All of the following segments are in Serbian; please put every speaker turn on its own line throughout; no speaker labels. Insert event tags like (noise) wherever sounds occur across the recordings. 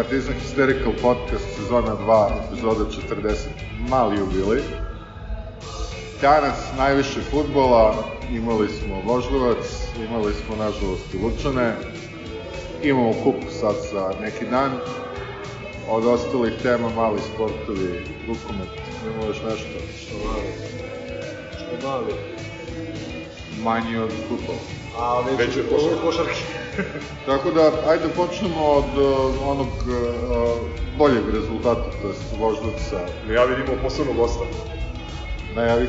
Partizan Hysterical Podcast sezona 2, epizoda 40, mali jubilej. Danas najviše futbola, imali smo Voždovac, imali smo nažalost i Lučane, imamo kup sad za neki dan, od ostalih tema mali sportovi, rukomet, imamo još nešto
Što mali? Što mali?
manji od futbola.
A već,
Već je
je
košarka.
košarke.
Tako da, ajde počnemo od uh, onog uh, boljeg rezultata, to jest Voždovca.
No ja vidimo posebno gosta.
Najavi,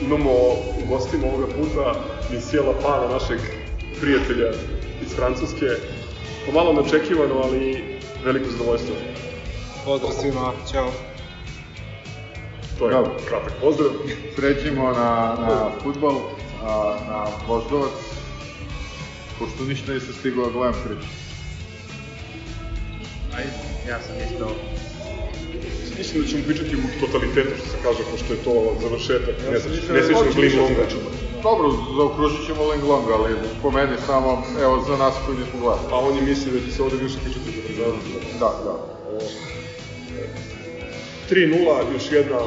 Imamo u gostima ovoga puta iz sjela pana našeg prijatelja iz Francuske. Pomalo neočekivano, ali veliko zadovoljstvo.
Pozdrav svima, čao.
To je
Dobro.
kratak pozdrav.
pređimo na, na futbol, a, na Voždovac, pošto ništa nisam stigao da gledam priču.
Ajde, ja sam isto.
Mislim da ćemo pričati u totalitetu, što se kaže, pošto je to završetak
Ja sam mislio da
nesrećnog
hoćemo
Ling Longa.
pričamo.
Dobro, zaokružit ćemo Ling Long, ali po meni samo, evo, za nas koji nismo gledali.
A on je mislio da će se ovde više pričati o Partizanu.
Da, da.
3-0, još jedna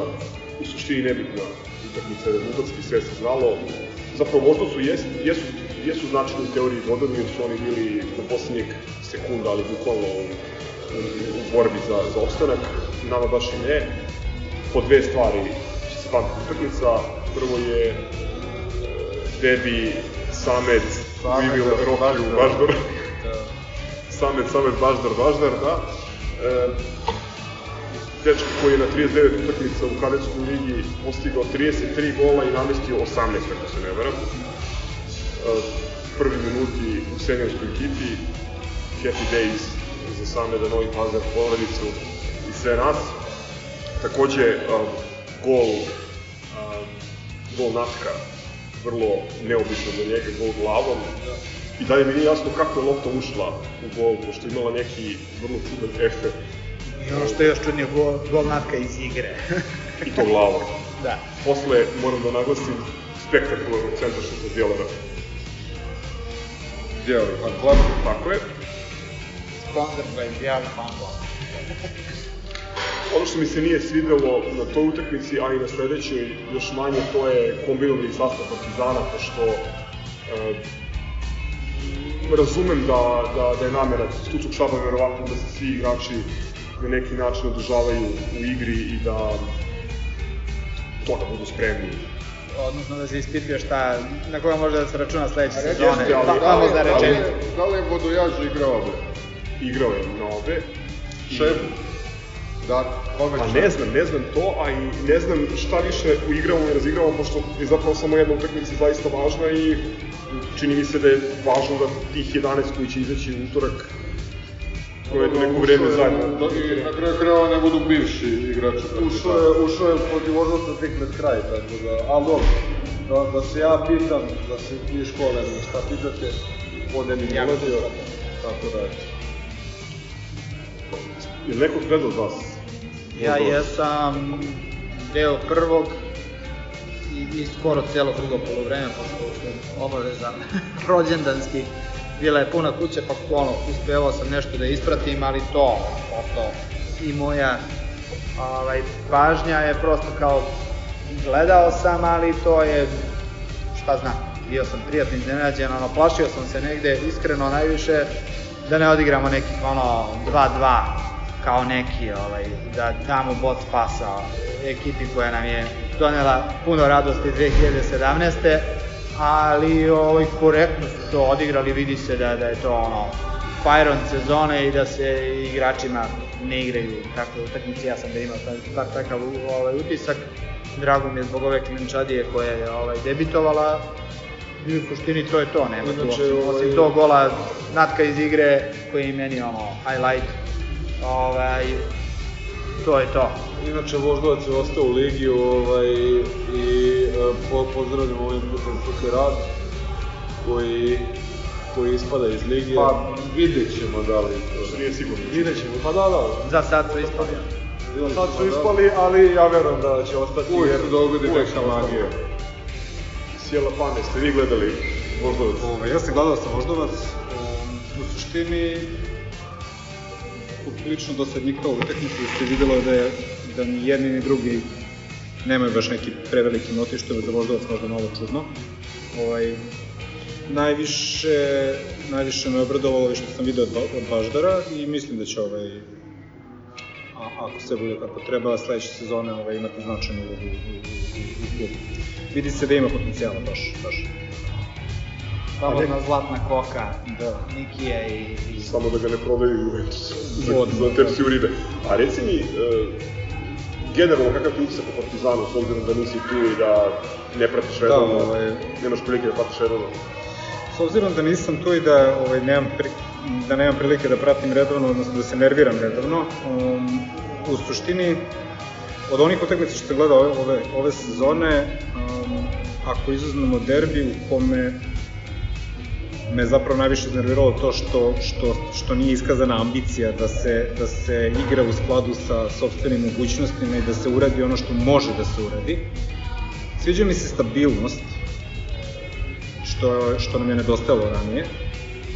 u suštini nebitna utakmica, rezultatski sve se znalo. Zapravo možda su jesu, jesu, jesu značajni u teoriji vodani, jer su oni bili na poslednjeg sekunda, ali bukvalno u, u, u borbi za, za opstanak. Nama baš i ne. Po dve stvari će se pamtiti utakmica. Prvo je e, Debi, Samet,
Samet,
Vimil, Rokiju,
Baždar.
Baždar. Samet, Samet, Baždar, Baždar, da. E, dečko koji je na 39 utakmica u kadetskoj ligi postigao 33 gola i namestio 18, ako se ne veram. E, Prvi minuti u seniorskoj ekipi, happy days za same da Novi Pazar porodicu i sve nas. Takođe, e, gol, e, gol Natka, vrlo neobično za njega, gol glavom. I dalje mi nije jasno kako je lopta ušla u gol, pošto je imala neki vrlo čudan efekt
I ono što je još čudnije, gol, gol natka iz igre.
i to glavom. (laughs)
da.
Posle, moram da naglasim, spektakularnog centra šuta Djelera.
Dijeli, fan club.
Tako je.
Sponsor by Dijali Pampo.
Ono što mi se nije svidelo na toj utakmici, a i na sledećoj još manje, to je kombinovani sastav Partizana, pošto e, razumem da, da, da je namera stručnog štaba verovatno da se svi igrači na neki način održavaju u igri i da to da budu spremni
Odnosno da se ispituje šta, na koga može da se računa sledeće
Jeste,
sezone.
ali-
Pa,
ali-
famozna
Da li,
rečenica.
da li je Vodojaž igrao ovde?
igrao je. I-
Šef? Da, kome
Pa ne znam, ne znam to, a i ne znam šta više uigravamo i razigravamo, pošto je zapravo samo jedna utakmica zaista važna i čini mi se da je važno da tih 11 koji će izaći u utorak provedu neko vreme zajedno.
Da, I na kraju krajeva ne budu bivši igrači.
Ušao je, ušao je protiv Voždovca tek pred kraj, tako da, ali dobro, da, da se ja pitam, da se vi škole ne šta pitate, on ne mi
Ja
ulazio, tako da.
Je li neko gledao od vas?
Ja jesam deo prvog i, i skoro celo drugo polovreme, pošto sam obavezan (laughs) rođendanski. Bila je puna kuća, pa ono, uspevao sam nešto da ispratim, ali to, prosto, i moja ovaj, pažnja je prosto kao gledao sam, ali to je, šta znam, bio sam prijatno iznenađen, ono, plašio sam se negde, iskreno najviše, da ne odigramo nekih, ono, 2-2, kao neki, ovaj, da damo bod spasa ekipi koja nam je donela puno radosti 2017. Ali ovaj, korektno su to odigrali, vidi se da, da je to ono, fire on sezone i da se igračima ne igraju takve utakmice. Ja sam da imao taj, bar takav ovaj, utisak. Drago mi je zbog ove klinčadije koja je ovaj, debitovala. I u suštini to je to, nema tu
Inače,
osim,
ovaj-
osim tog gola Natka iz igre koji je meni ono highlight. Ovaj, to je to.
Inače, Voždovac je ostao u ligi ovaj, i e, po, pozdravljam ovim putem Fuki Rad, koji, koji ispada iz lige.
Pa vidjet ćemo da li...
Što nije sigurno.
Vidjet ćemo, pa da, da.
Za sad su ispali.
Sad su ispali, ali ja verujem da će ostati.
Uvijek
jer-
dogodi neka magija.
Sjela Pane, ste vi gledali Voždovac.
Ove, ja sam gledao sa Voždovac, um, u suštini poprilično dosadnika u utakmici da se videlo da, je, da ni jedni ni drugi nemaju baš neki preveliki motiv, što je za Voždovac možda malo čudno. Ovaj, najviše, najviše me obradovalo što sam video od, od Baždara i mislim da će ovaj, a, ako sve bude kako treba, sledeće sezone ovaj, imati značajnu ulogu u, u, u, u klubu. Vidi se da ima potencijala baš, baš.
Slobodna zlatna koka,
Da.
Nikija i, i
Samo da ga ne prodaju Juventus za, za
da.
uribe. A reci mi, e, generalno kakav ti utisak o Partizanu, s obzirom da nisi tu i da ne pratiš redovno,
ovaj-
nemaš prilike da pratiš redovno.
S obzirom da nisam tu i da ovaj, nemam, pri, da nemam prilike da pratim redovno, odnosno da se nerviram redovno, um, u suštini, od onih utakmica što sam gledao ove, ove, ove sezone, um, ako izuzmemo derbi u kome me zapravo najviše iznerviralo to što, što, što nije iskazana ambicija da se, da se igra u skladu sa sobstvenim mogućnostima i da se uradi ono što može da se uradi. Sviđa mi se stabilnost, što, što nam je nedostajalo ranije.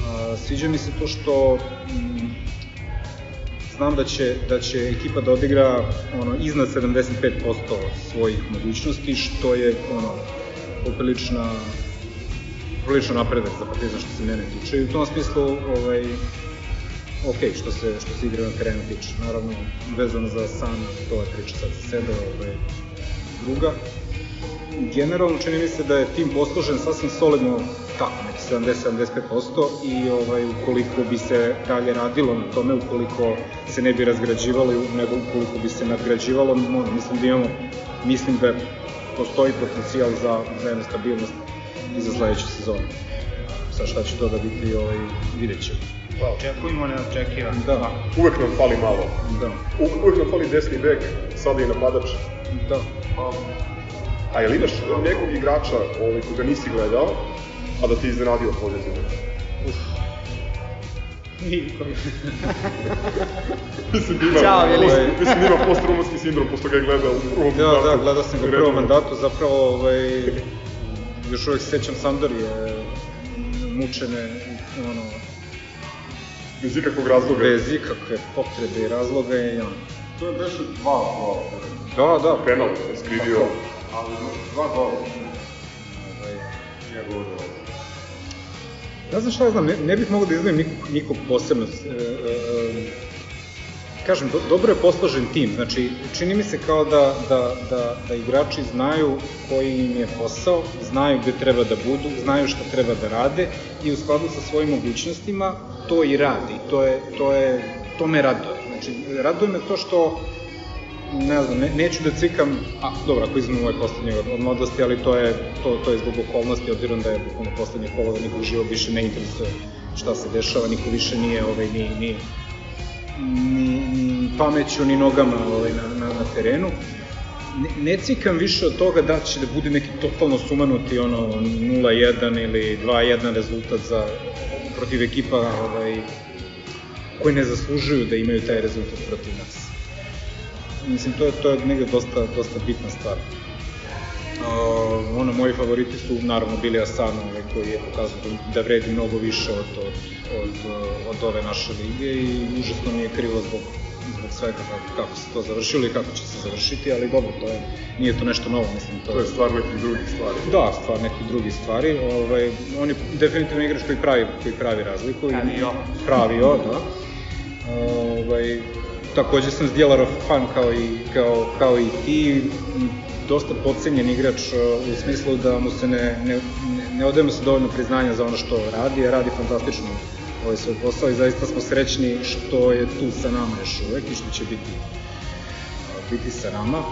A, sviđa mi se to što mm, znam da će, da će ekipa da odigra ono, iznad 75% svojih mogućnosti, što je ono, poprilična poprilično napredak za Partizan što se mene tiče i u tom smislu ovaj, ok, što se, što se igre na terenu tiče. Naravno, vezano za San, to je priča sad za sebe, ovaj, druga. Generalno čini mi se da je tim poslužen sasvim solidno tako, neki 70-75% i ovaj, ukoliko bi se dalje radilo na tome, ukoliko se ne bi razgrađivalo, nego ukoliko bi se nadgrađivalo, mislim da imamo, mislim da postoji potencijal za, za jednu stabilnost i za sledeću sezonu. Sa šta će to da biti, ovaj, vidjet ćemo.
Pa, očekujemo neočekivano.
Da,
Uvek nam fali malo.
da,
U, uvek nam fali desni bek, sada i napadač.
da.
A jel imaš nekog igrača ovaj, koga nisi gledao, a da ti je iznenadio pozitivno? (laughs)
Niko. (laughs)
Mislim da ima,
Ćao, Vili.
post, mislim da ima postraumatski sindrom, pošto ga je gledao u prvom
Da,
mandatu.
da, gledao sam ga u prvom mandatu, zapravo ovaj, (laughs) još uvek se sećam Sandorije mučene, ono,
Bez ikakvog razloga.
bez ikakve potrebe i razloga i ono.
To je beše dva gola.
Da, da,
Penal skrivio.
Ali dva gola.
ovaj,
gol.
Ne znam šta ja znam, ne, ne bih mogao da izdvojim nikog, nikog posebno. E, e, e, kažem, do, dobro je posložen tim, znači čini mi se kao da, da, da, da igrači znaju koji im je posao, znaju gde treba da budu, znaju šta treba da rade i u skladu sa svojim mogućnostima to i radi. To, je, to, je, to me raduje. Znači, raduje me to što ne znam, ne, neću da cvikam, a dobro, ako izmem ovaj poslednji od, od mladosti, ali to je, to, to je zbog okolnosti, obzirom da je bukvalno poslednje kolo, da nikog živog više ne interesuje šta se dešava, niko više nije ovaj, ni, ni, ni, ni pameću, ni nogama ovaj, na, na, na terenu. Ne, ne cikam više od toga da će da bude neki totalno sumanuti ono 0-1 ili 2-1 rezultat za protiv ekipa ovaj, koji ne zaslužuju da imaju taj rezultat protiv nas. Mislim, to je, to je negde dosta, dosta bitna stvar. Uh, ono, moji favoriti su naravno bili Asano, ovaj, koji je pokazao da, da vredi mnogo više od, od, od, od ove naše lige i užasno mi je krivo zbog, zbog svega kako, kako se to završilo i kako će se završiti, ali dobro, to je, nije to nešto novo, mislim. To,
To je stvar nekih drugih stvari.
Da, stvar nekih drugih stvari. Ovaj, on je definitivno igrač koji pravi, koji pravi razliku. i-
Pravio.
Pravio, da. Ovaj, takođe sam Zdjelarov fan kao i, kao, kao i ti. Dosta podcenjen igrač uh, u smislu da mu se ne, ne, ne, ne odaje mu se dovoljno priznanja za ono što radi, a radi fantastično ovaj svoj posao i zaista smo srećni što je tu sa nama još uvek i što će biti, uh, biti sa nama.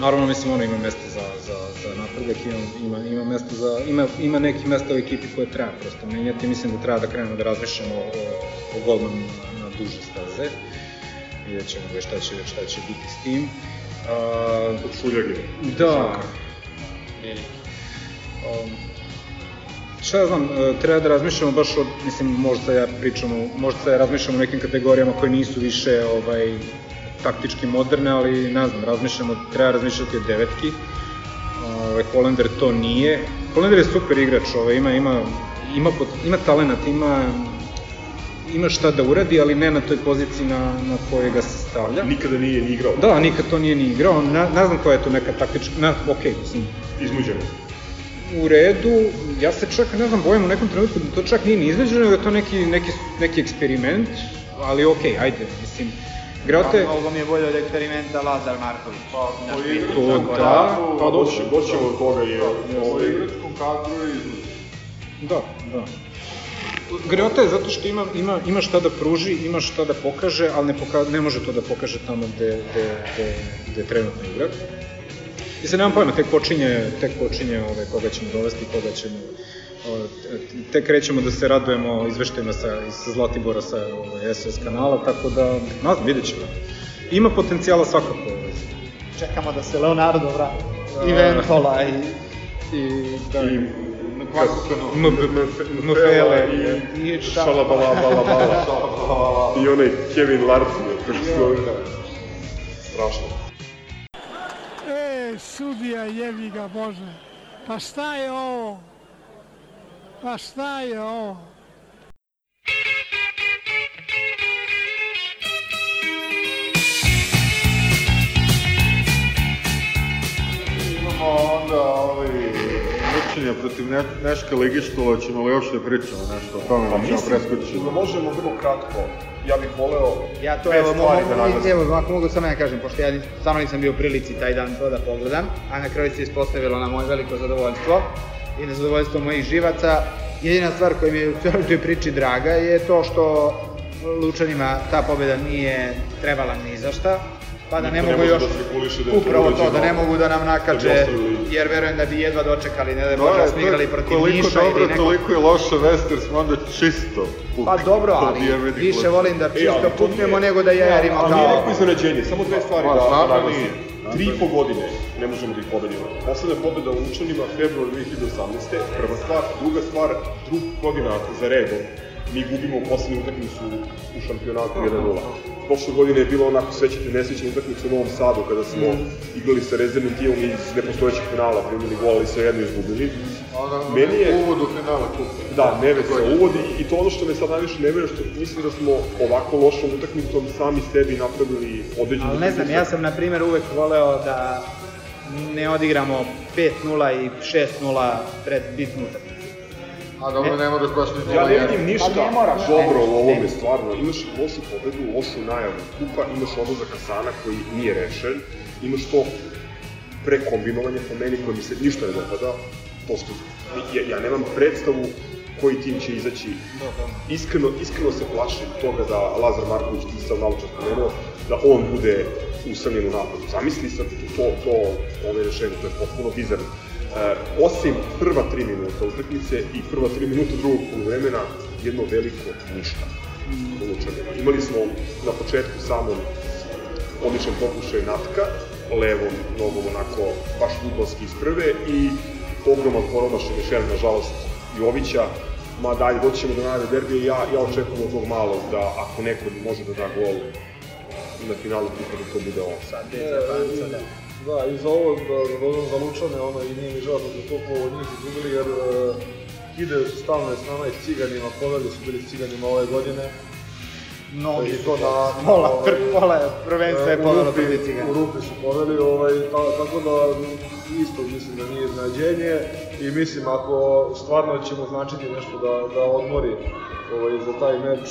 Naravno, mislim, ono ima mesta za, za, za napredak, ima, ima, ima, mesta za, ima, ima neki mesta u ekipi koje treba prosto menjati. Mislim da treba da krenemo da razmišljamo o, o golmanu duže staze. Vidjet ćemo ga šta će, šta će biti s tim. Uh,
Od Šuljage.
da, Um, šta ja znam, e, treba da razmišljamo baš o, mislim, možda ja pričam, možda ja razmišljam o nekim kategorijama koje nisu više ovaj, taktički moderne, ali ne znam, razmišljamo, treba razmišljati o devetki. Ovaj, Holender to nije, Polender je super igrač, ovaj, ima, ima, ima, pot, ima talenat, ima, ima šta da uradi, ali ne na toj poziciji na, na kojoj ga se stavlja.
Nikada nije ni igrao.
Da, nikad to nije ni igrao, ne, ne znam koja je to neka taktička, na, okej, okay, mislim,
Iznuđeno.
u redu, ja se čak, ne znam, bojim u nekom trenutku da to čak nije ni izveđeno, nego je to neki, neki, neki eksperiment, ali okej, okay, ajde, mislim, Grote,
Pa, mnogo mi je bolje od eksperimenta Lazar Marković.
Pa,
Na
po igračkom
to da.
Pa doći, doći do toga i
Po
ovaj,
igračkom kadru je iznuđen.
Da, da. Greota je zato što ima, ima, ima šta da pruži, ima šta da pokaže, ali ne, poka, ne može to da pokaže tamo gde, gde, gde, gde trenutno igra. I sad nemam pojma, tek počinje, tek počinje ove, koga ćemo dovesti, koga ćemo... O, tek krećemo da se radujemo izveštajima sa, iz Zlatibora sa ove, SOS kanala, tako da, ne znam, vidjet ćemo. Ima potencijala svakako. Ove.
Čekamo da se Leonardo vrati. I Ventola i...
I, da,
i Mfele
i
i Šalabala, bala, bala. I onaj Kevin Larson, kako se zove. Strašno.
E, sudija jebi ga Bože. Pa šta je ovo? Pa šta je ovo?
Imamo onda ovaj, mučenja protiv ne, Neška Ligištula, ćemo li uopšte pričamo nešto o tome,
Pa
pa ćemo preskočiti.
da možemo vrlo kratko. Ja bih voleo
Ja to evo,
stvari
mogu,
da naglasim.
evo, ako mogu samo ja kažem, pošto ja nis- stvarno nisam bio u prilici taj dan to da pogledam, a na kraju se ispostavilo na moje veliko zadovoljstvo i na zadovoljstvo mojih živaca. Jedina stvar koja mi je u cijeloj toj priči draga je to što Lučanima ta pobjeda nije trebala ni za šta, pa da ne mogu
može
još
da da
upravo to, da ne mogu da nam
Da
nakače, jer verujem da bi jedva dočekali, ne da je
To
Bože
je-
da smo igrali protiv Niša ili nekog
toliko je loša vest, jer smo onda čisto pukli.
Pa dobro, ali više volim da
E,
čisto
to
puknemo nego da jajarimo
Ali nije
kao...
neko iznenađenje, samo dve stvari
Ma,
da, da
da nije.
Tri i po godine ne možemo da ih pobedimo. Poslednja pobeda u Lučanima, februar 2018. Prva stvar, druga stvar, druga godina za redom mi gubimo poslednju utakmicu u šampionatu 1-0. Prošle godine je bilo onako, sećate, nesvećna utakmica u Novom Sadu, kada smo igrali sa rezervnim timom i iz nepostojećeg finala primili gol i svejedno izgubili.
Ona,
Meni je-
uvod u finale kupa.
Da, Neves se uvodi i to ono što me sad najviše ne veruje, što mislim da smo ovako lošom utakmicom sami sebi napravili određenu
Ali ne znam, ja sam na primjer uvek voleo da ne odigramo 5-0 i 6-0 pred bitnu utakmicu.
A dobro, ne moraš baš ni
Ja ne vidim ništa
Pa ne moraš,
dobro u ovome, stvarno. Imaš lošu pobedu, lošu najavu kupa, imaš odlazak Hasana koji nije rešen, imaš to prekombinovanje po meni koje mi se ništa ne dopada, pošto ja, ja nemam predstavu koji tim će izaći. Iskreno, iskreno se plašim toga da Lazar Marković, ti sad malo čas spomenuo, da on bude usamljen u napadu. Zamisli sad to, to, ove rešenje, to je potpuno bizarno. E, osim prva tri minuta utakmice i prva tri minuta drugog polovremena, jedno veliko ništa. Lučanima. Imali smo na početku samom odličan pokušaj natka, levom nogom onako baš futbolski iz prve i ogroman promašaj jedan, nažalost, Jovića, ma dalje, doći ćemo do najave derbije, ja, ja očekujem od tog malog da ako neko može da da gol na finalu da to bude on.
Sad, panca, da.
Da, i za ovo, da, da dodam za Lučane, ono, i nije mi žao da su toliko od njih izgubili, jer uh, kidaju se stalno s nama i s ciganima, pobedili su bili s ciganima ove godine.
Mnogi
I
su
to da-
pola,
ovaj,
pola prvenstva je
E, Rupi-
protiv Cigana.
U Rupi su poveli, ovaj, ta, tako da isto mislim da nije iznenađenje i mislim ako stvarno ćemo značiti nešto da, da odmori ovaj, za taj meč,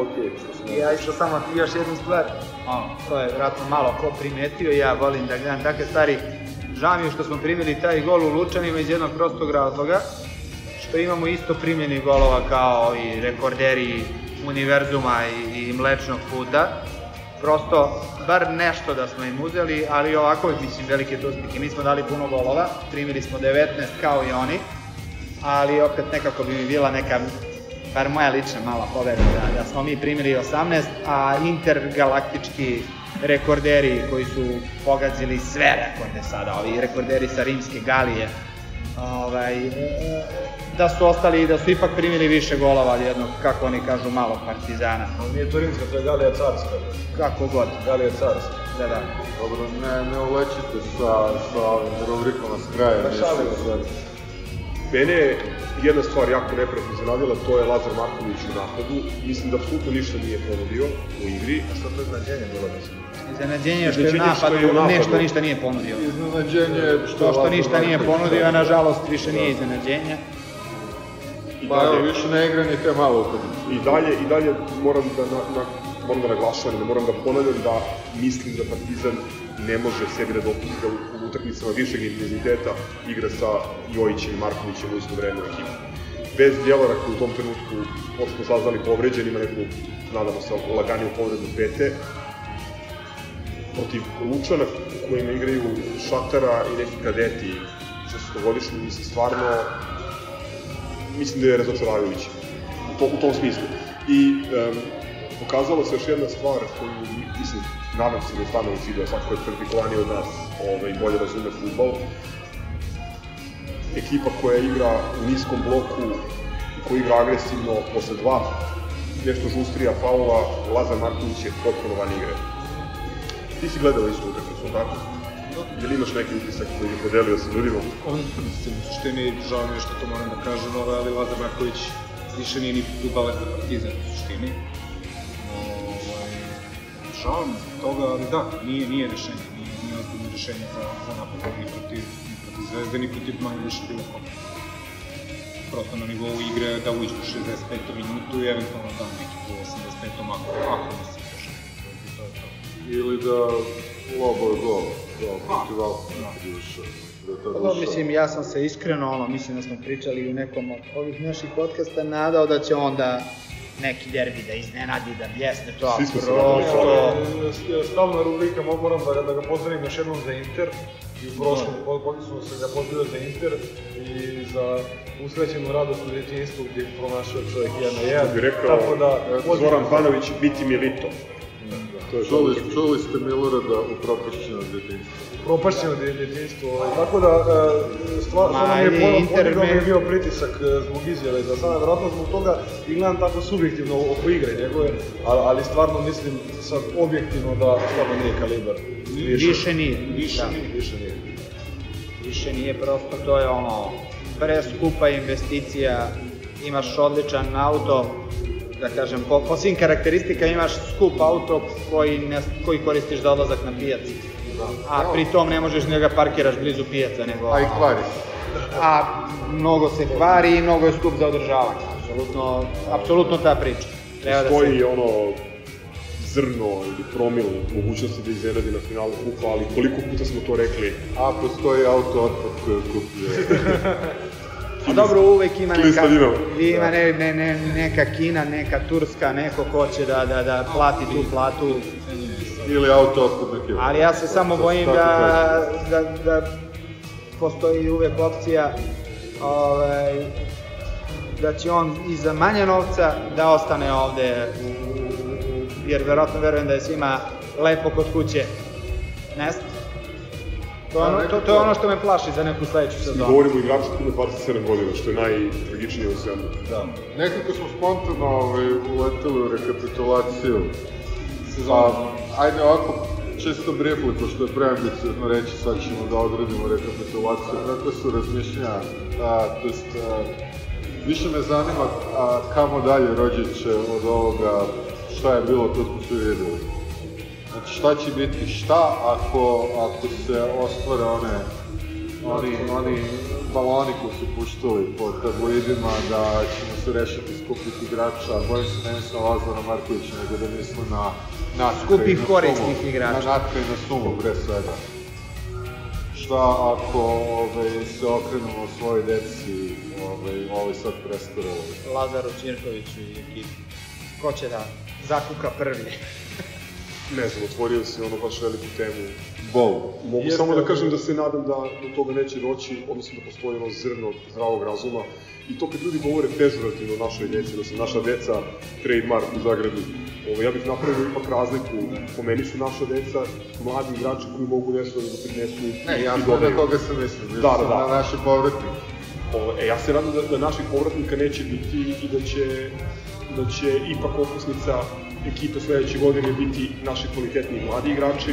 ok, što smo...
I ja isto samo još jednu stvar, ono, to je vratno malo ko primetio, ja volim da gledam takve stvari. Žao mi je što smo primili taj gol u Lučanima iz jednog prostog razloga, što imamo isto primljenih golova kao i rekorderi univerzuma i, i mlečnog puta. Prosto, bar nešto da smo im uzeli, ali ovako, mislim, velike uspjehe. Mi smo dali puno golova, primili smo 19 kao i oni, ali opet nekako bi mi bila neka bar moja lična mala pobeda, da, da smo mi primili 18, a intergalaktički rekorderi koji su pogazili sve rekorde sada, ovi rekorderi sa rimske Galije, ovaj, da su ostali i da su ipak primili više golova od jednog, kako oni kažu, malog partizana.
Ali nije to rimska, to je Galija carska.
Kako god,
Galija carska.
da da.
Dobro, ne, ne ulećite sa, sa ovim rubrikama s kraja.
Da se.
sad.
Mene je jedna stvar jako neprijatno iznenadila, to je Lazar Marković u napadu. Mislim da apsolutno ništa nije ponudio u igri.
A što to iznenađenje bilo, mislim?
Iznenađenje što je u
što
napadu,
napadu.
nešto ništa nije ponudio.
Iznenađenje je što
To što ništa nije ponudio, a nažalost više nije iznenađenje.
Pa evo, više ne igra ni te malo
i dalje, i dalje moram da, na, na, moram da naglašavam, da moram da ponavljam da mislim da Partizan ne može sebi da dopusti da utakmicama višeg intenziteta igra sa Jojićem i Markovićem u isto vreme u ekipu. Bez Djelara koji u tom trenutku, kako smo saznali, povređen, ima neku, nadamo se, laganiju povredu pete, protiv Lučana u kojima igraju Šatara i neki kadeti 16-godišnji, mislim stvarno mislim da je razočaravajući u, to, u tom smislu. I um, pokazala se još jedna stvar koju, mislim, nadam se da je stvarno u da svako je kvalifikovaniji od nas ovaj, bolje razume futbol. Ekipa koja igra u niskom bloku koja igra agresivno posle dva nešto žustrija faula, Lazar Marković je potpuno van igre. Ti si gledao istu utakmicu, tako? Jel imaš neki utisak koji bi podelio sa ljudima?
On, mislim, u suštini, žao mi je što to moram da kažem, ovaj, ali Lazar Marković više nije ni futbaler za Partizan u suštini. Ovaj, žao mi je toga, ali da, nije, nije rešenje, rešenje za, za napad ni protiv, ni protiv Zvezde, ni protiv manje više bilo koga. Prosto na nivou igre da uđe u 65. minutu i eventualno da neki po 85. ako, ako mislim pošto. To je to.
Ili da lobo je gol, gol protiv Alkmaara kad je ušao. Da je tad
Pa, mislim, ja sam se iskreno, ono, mislim da smo pričali u nekom od ovih naših podcasta, nadao da će onda neki derbi da iznenadi, da bljesne to, a
Svi smo se nadali
prosto...
Stalna rubrika, mo- moram da, da ga pozdravim još jednom za Inter. I u prošlom podcastu smo se ga pozdravili za Inter i za usrećenu radost u djetinjstvu gdje je pronašao čovjek jedan na jedan.
Što bi rekao
Tako da,
Zoran Panović, biti milito. To je
Čuli, čuli ste Milorada u propušćenom djetinjstvu.
Propašćeno djetinjstvo. Ovaj. Tako da, e, stvar, stvarno mi je podigao mi je bio pritisak e, zbog izjave za sada, vjerojatno zbog toga i gledam tako subjektivno oko igre njegove, ali, ali stvarno mislim sad objektivno da stvarno nije kalibar.
Više nije.
Više
Da.
nije, više nije.
Više nije prosto, to je ono, preskupa investicija, imaš odličan auto, da kažem, po, po svim karakteristikama imaš skup auto koji, ne, koji koristiš za odlazak na A pri tom ne možeš ni da ga parkiraš blizu pijaca, nego...
A i kvari se.
a mnogo se kvari i mnogo je skup za održavanje. Apsolutno, apsolutno ta priča. Treba da
Postoji
se...
ono zrno ili promil mogućnosti da iznenadi na finalu kupa, ali koliko puta smo to rekli,
A postoji auto otpad koji kupuje. (laughs)
A dobro, uvek ima neka, ima ne, ne, ne, neka Kina, neka Turska, neko ko će da, da, da plati tu platu.
Ili auto otpad na kilo.
Ali ja se samo bojim da, da, da postoji uvek opcija ovaj, da će on i za manje novca da ostane ovde, jer verovatno verujem da je svima lepo kod kuće. Ne znam. To, je ono, to, to je ono što me plaši za neku sledeću
i
sezonu.
govorimo o igraču koji ima 27 godina, što je najtragičnije u svemu.
Da. Nekako smo spontano ovaj, uleteli u rekapitulaciju. Pa, ajde ovako, čisto briefly, pošto je preambiciozno reći, sad ćemo da odradimo rekapitulaciju. Kako su razmišljanja, a, to jest, a, više me zanima a, kamo dalje rođeće od ovoga, šta je bilo, to smo svi videli. Znači šta će biti šta ako, ako se ostvare one, oni, oni baloni koji su puštali po tabloidima da ćemo se rešiti skupih igrača, bojim se ne mislim na Lazara Markovića, nego da mislim na Natka
Skupih
i na
korisnih
Sumu.
igrača.
Na Natka i na Sumu, pre svega. Šta ako ovaj, se okrenemo svojoj deci, ovaj, ovaj sad prestarali?
Lazaru Ćirkoviću i ekipi. Ko će da zakuka prvi?
Ne znam, otvorio si ono baš veliku temu.
Bol.
Mogu
Jeste,
samo da kažem da se nadam da do toga neće doći, odnosno da postoji ono zrno zdravog razuma. I to kad ljudi govore pežorativno o našoj djeci, da su naša deca trademark u Zagrebu. Ovo, ja bih napravio ipak razliku. Po meni su naša deca mladi igrači koji mogu nešto da doprinesu
Ne,
i
jasno
dodaju.
na koga sam mislio,
Da,
da,
da, da.
na naše povratnike.
Ovo, e, ja se nadam da, da naših povratnika neće biti i da će, da će ipak okosnica ekipe sledeće godine biti naši kvalitetni mladi igrači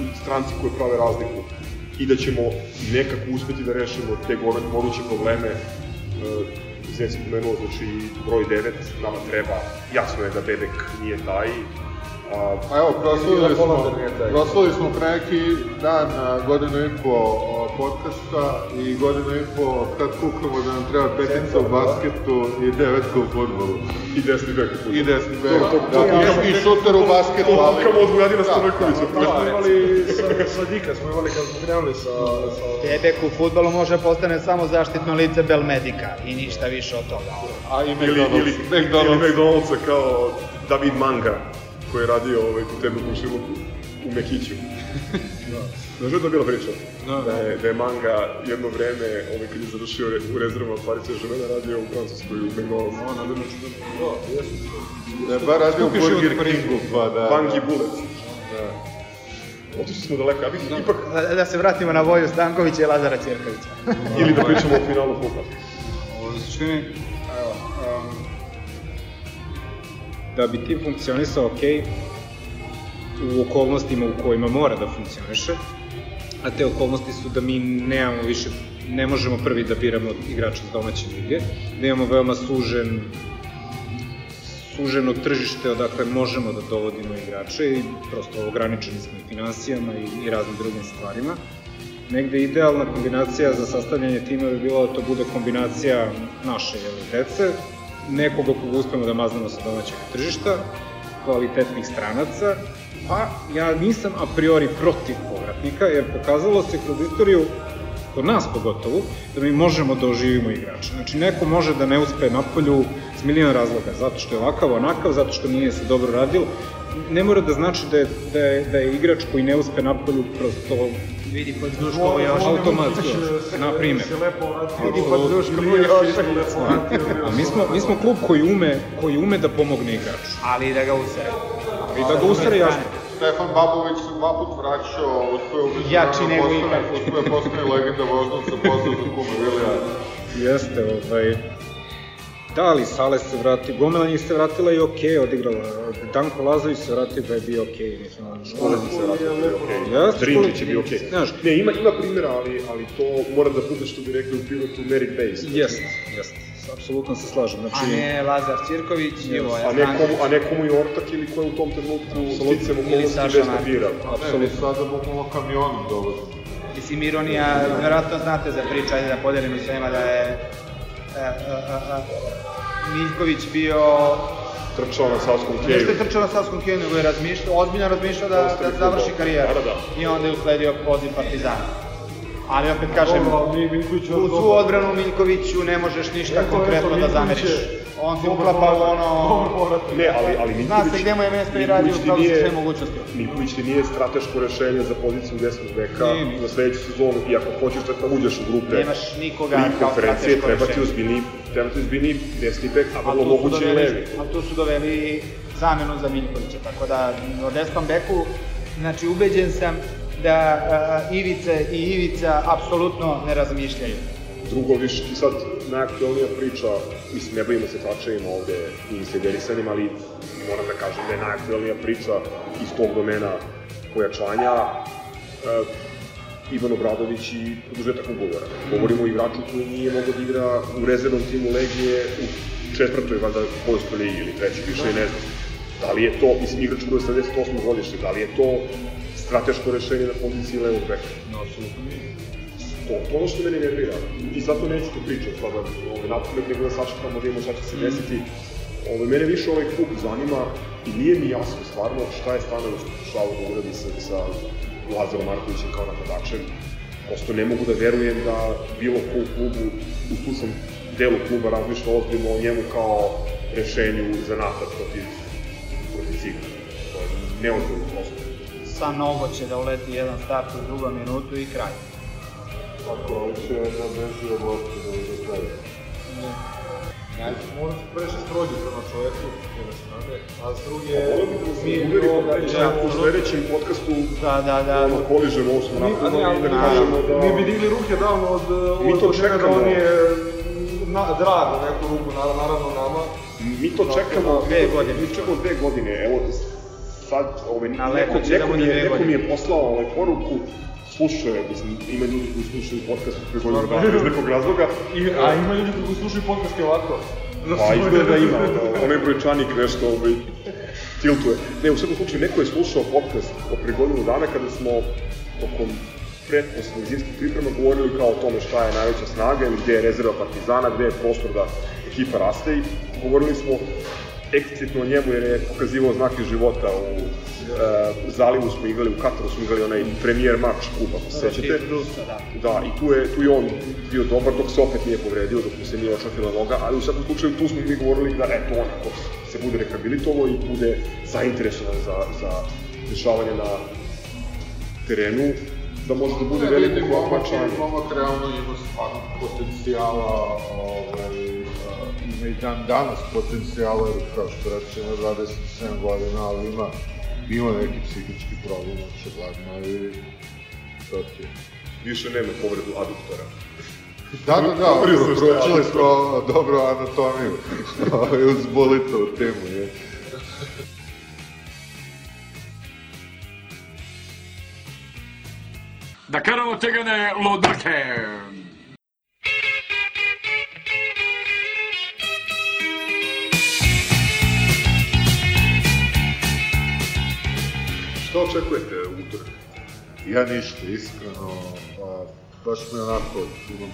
i stranci koji prave razliku. I da ćemo nekako uspeti da rešimo te moguće probleme Zec je pomenuo, znači broj 9 nama treba, jasno je da Bebek nije taj, a,
Pa evo, proslavili smo, proslavili smo pre neki dan godinu i po a, podcasta i godinu i po kad kukamo da nam treba petica u basketu i devetka u futbolu.
i desni bek. u
I desni bek, da, i, i šuter u basketu,
To
ali...
kukamo od Vujadina Stanokovića.
To smo imali sa, Dika, smo imali kad smo krenuli sa... sa...
Bebek u futbolu može da postane samo zaštitno lice Belmedika i ništa više od toga.
A i
Ili, ili,
McDonald's.
ili
McDonald's.
McDonald'sa kao David Manga, koji je radio ovaj, kod tebe u komšiluku u Mekiću. da. Znaš da je to bila priča?
Da.
Da je, da je Manga jedno vreme, ovaj, kad je završio re, u rezervama Paris Saint-Germain, radio u Francuskoj u McDonald'su.
O, nadam se da... Da, jesu.
Da je bar radio u Burger. Kingu, pa da...
Bangi Bullet. Da. Otišli smo daleko, ja bih ipak,
Da, da se vratimo na Voju Stankovića i Lazara Ćirkovića.
ili da pričamo o finalu Kupa.
U suštini, da bi tim funkcionisao ok, u okolnostima u kojima mora da funkcioniše, a te okolnosti su da mi nemamo više, ne možemo prvi da biramo igrača iz domaće lige, da imamo veoma sužen suženo tržište odakle možemo da dovodimo igrače i prosto ograničeni smo i finansijama i, i raznim drugim stvarima. Negde idealna kombinacija za sastavljanje tima bi bila da to bude kombinacija naše jeli, dece, nekoga koga uspemo da maznemo sa domaćeg tržišta, kvalitetnih stranaca, a ja nisam a priori protiv povratnika, jer pokazalo se kroz istoriju kod nas pogotovo, da mi možemo da oživimo igrača. Znači, neko može da ne uspe na polju s milion razloga, zato što je ovakav, onakav, zato što nije se dobro radilo. Ne mora da znači da je, da je, da je igrač koji ne uspe na polju prosto
Vidi pod Zduškovo još.
automatski, na primjer.
Se lepo vratio.
Vidi pod
Duškovo još.
A mi smo, mi smo klub koji ume, koji ume da pomogne igraču.
Ali da ga usere.
I da ga usere jasno.
Stefan Babović se dva put vraćao, uspeo u
Jači nego ikad.
Uspeo je postane legenda voždovca posle za kuma Vilija.
Jeste, ovaj... Da, ali Sale se vrati, gomila njih se vratila i okej, okay, odigrala. Danko Lazović se vratio pa je bio okej, okay, mislim.
Školenic se vratio, to je okej.
Jeste,
Drinčić je bio okej.
Znaš,
Ne, ima, ima primjera, ali, ali to mora da bude, što bi rekli u pilotu, merit based.
Jeste, jeste. Apsolutno se slažem.
A
Znači,
ne Lazar Ćirković i Voja
A ne, komu,
Stanković.
a ne komu je ortak ili ko je u tom trenutku sticam okolnosti
Saša
bez papira.
Ne, mi sada bukvalno kamionom dolazi.
Mislim, ironija, verovatno znate za priču, ajde da podelimo s vama da je e, e, e, e, Miljković bio
Trčao na Savskom keju.
Nešto je trčao na Savskom keju, nego je razmišljao, ozbiljno razmišljao da, da završi karijeru.
Da, da.
I onda je usledio poziv Partizana. Ali opet kažem, u svu odbranu Miljkoviću ne možeš ništa konkretno da zameriš. On se uklapa u ono...
Ne, ali, ali
Zna
Miljković...
se gde mu je mesto i radi u
nije-
sve mogućnosti.
Miljković ti nije strateško rešenje za poziciju desnog beka za sledeću sezonu i ako hoćeš da uđeš u grupe
Nemaš nikoga kao strateško
treba ti
rešenje.
ozbiljni, treba ti ozbiljni desni bek, a vrlo moguće i levi.
a tu su doveli zamenu za Miljkovića, tako da o desnom beku, znači ubeđen sam da a, Ivice i Ivica apsolutno ne razmišljaju.
Drugo, više ti sad najaktualnija priča, mislim, ne bavimo se tračajima ovde i sederisanjem, ali moram da kažem da je najaktualnija priča iz tog domena pojačanja uh, Ivan Obradović i produžetak ugovora. Govorimo o igraču koji nije mogao da igra u rezervnom timu Legije u četvrtoj, valjda, poljskoj ligi ili trećoj, više ne znam. Da li je to, mislim, igrač koji je 78. godište, da li je to strateško rešenje na poziciji levog beka?
no, apsolutno nije.
To, to ono što mene nervira. I zato neću to pričati sada, ovaj, napamet, nego da sačekamo da vidimo šta će se desiti. Ovaj, mene više ovaj klub zanima i nije mi jasno stvarno šta je stvarno pokušao da uradi sa, sa Lazarom Markovićem kao napadačem. Prosto ne mogu da verujem da bilo ko u klubu, u stručnom delu kluba razmišlja ozbiljno o njemu kao rešenju za napad protiv, protiv Ciga. To je neozbiljno prosto.
Sa nogo će da uleti jedan start u drugom minutu i kraj.
Tako, ali će da beži od lopte da do kraja.
Mora se previše strođi prema čoveku, s jedne strane, a s druge,
bih da se
mi
uveri
ovoga,
da u sledećem podcastu
Da, da, da.
ono, poližemo ovo što
Mi, a ne,
napravimo
ali
i da
da
kažemo da...
mi bi digli ruke davno od,
Mi to
da
čekamo.
on je na, drag u neku ruku, naravno, nama.
Mi to čekamo
Dve godine.
Mi čekamo dve godine. Evo, sad, ovaj, neko,
da
neko, mi je, neko mi je poslao ovaj, poruku, slušaju, mislim, ima ljudi koji slušaju podcast pre godinu dana iz nekog razloga.
I, a ima ljudi koji slušaju podcast i ovako.
Pa izgleda da ima, da, onaj brojčanik nešto ovaj, tiltuje. Ne, u svakom slučaju, neko je slušao podcast o pre godinu dana kada smo tokom pretposlednjih zimskih priprema govorili kao o tome šta je najveća snaga ili gde je rezerva Partizana, gde je prostor da ekipa raste i govorili smo eksplicitno njemu jer je pokazivao znake života u e, zalivu smo igrali, u Kataru smo igrali onaj premijer mač kupa, ako se sećate.
Rusa, da.
Da, i tu je, tu je on bio dobar dok se opet nije povredio, dok mu se nije očafila noga, ali u svakom slučaju tu smo mi govorili da eto on ako se bude rehabilitovao i bude zainteresovan za, za dešavanje na terenu, da može da bude veliko
momak,
pojačanje.
momak realno ima stvarno potencijala, ovaj, ima i dan danas potencijala, jer kao što reče, ima 27 godina, ali ima, ima neki psihički problem, očigledno, i to ti je.
Više nema povredu aduktora.
Da, da, da,
aduktor.
smo dobro anatomiju, ovaj, uz bolitovu temu, je.
Da karamo tegane lodake.
Šta očekujete u utorak?
Ja ništa, iskreno, a, baš me onako, imam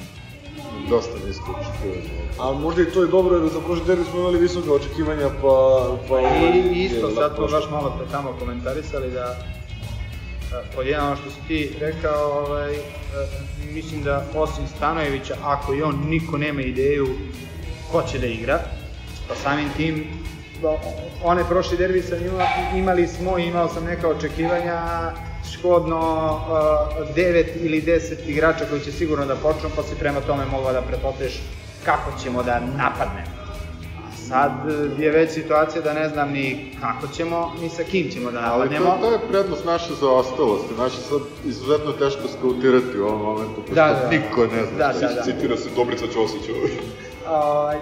dosta nisko očekivanje.
A možda i to je dobro, jer za prošli derbi smo imali visoke očekivanja, pa... pa ovaj,
I isto,
je
sad smo
prošlo.
baš malo pre tamo komentarisali da pod jedan ono što si ti rekao, ovaj, e, mislim da osim Stanojevića, ako i on, niko nema ideju ko će da igra, pa samim tim one prošli derbi sam ima, imali smo, imao sam neka očekivanja, škodno uh, 9 ili 10 igrača koji će sigurno da počnu, pa si prema tome mogao da pretpostaviš kako ćemo da napadnemo. Sad e, je već situacija da ne znam ni kako ćemo, ni sa kim ćemo da
Ali
napadnemo.
to, to je prednost naše zaostalosti, naše sad izuzetno teško skautirati u ovom momentu, pošto
Da, da.
niko ne zna
Da,
šta
da, da.
Citira se Dobrica Ćosić.
Ovaj,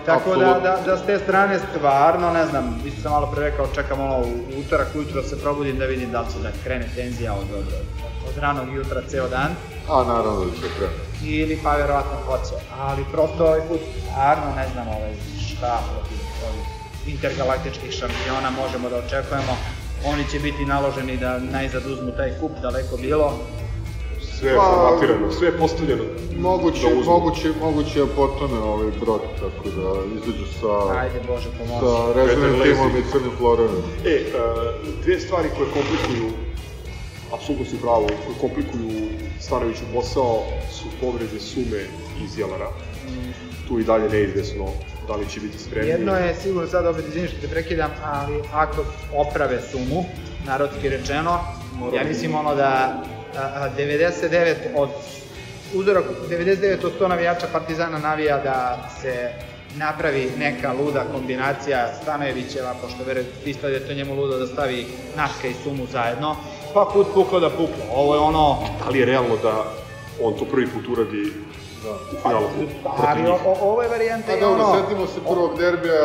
tako da, da, da s te strane stvarno, ne znam, isto sam malo pre rekao, čekam ono u utorak ujutro se probudim da vidim da li će da krene tenzija od, od, od ranog jutra ceo dan,
A naravno da će krenuti.
ili pa verovatno hoće, ali prosto ovaj put stvarno ne znam ovaj, šta protiv ovih intergalaktičkih šampiona možemo da očekujemo. Oni će biti naloženi da najzad uzmu taj kup, daleko bilo.
Sve je
Pa-
formatirano, sve je postavljeno.
Moguće,
Da
moguće, moguće da potone ovaj brod, tako da izađu sa,
Ajde Bože pomozi.
sa rezervnim timom i crnim florovima.
E, e, dve stvari koje komplikuju, apsolutno si pravo, koje komplikuju Stanoviću posao su povrede Sume i Zjelara. Tu i dalje neizvesno da li će biti spremni.
Jedno je sigurno sad opet izvini što te prekidam, ali ako oprave sumu, narodski rečeno, ja mislim ono da 99 od uzorak 99 od 100 navijača Partizana navija da se napravi neka luda kombinacija Stanojevićeva, pošto verujem isto je to njemu ludo da stavi Naška i Sumu zajedno, pa put puklo da puklo. Ovo je ono,
Da li je realno da on to prvi put uradi u finalu protiv
ali o, o, ovo je varijanta
A
i
dobro,
ono...
setimo se prvog derbija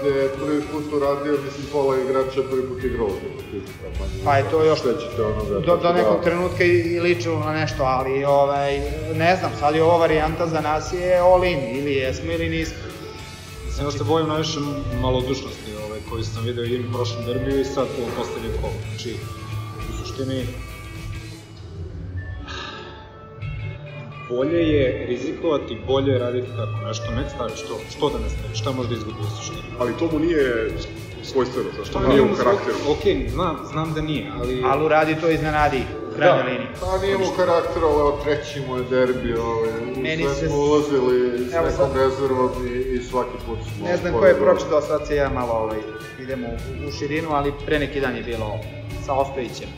gde je prvi put uradio, mislim, pola igrača prvi put igralo za Partizan. manje
Pa je to još
Štećete onoga.
do,
tako
do
da-
nekog trenutka i, i ličilo na nešto, ali ovaj, ne znam, sad je ova varijanta za nas je all in, ili jesmo ili nismo.
Mislim da se bojim najviše malodušnosti ovaj, koju sam video i u prošlom derbiju i sad u poslednjem kolu. Znači, u suštini, bolje je rizikovati, bolje je raditi tako nešto, ne staviš što, što da ne staviš, šta može da izgubi u suštini.
Ali to mu nije svojstveno, zašto
Pa
mu nije u karakteru.
svoj- Okej, znam, znam da nije, ali...
Ali uradi to iznenadi, u krajnjoj
Da,
liniji.
pa nije mu karakter, ali evo treći mu je derbi, ovaj,
Meni
sve
se-
smo ulazili s
Evo
nekom
sad-
rezervom i, i svaki put smo...
Ne znam ko je pročitao, sad se ja malo ovaj, idemo u, u širinu, ali pre neki dan je bilo sa Ostojićem.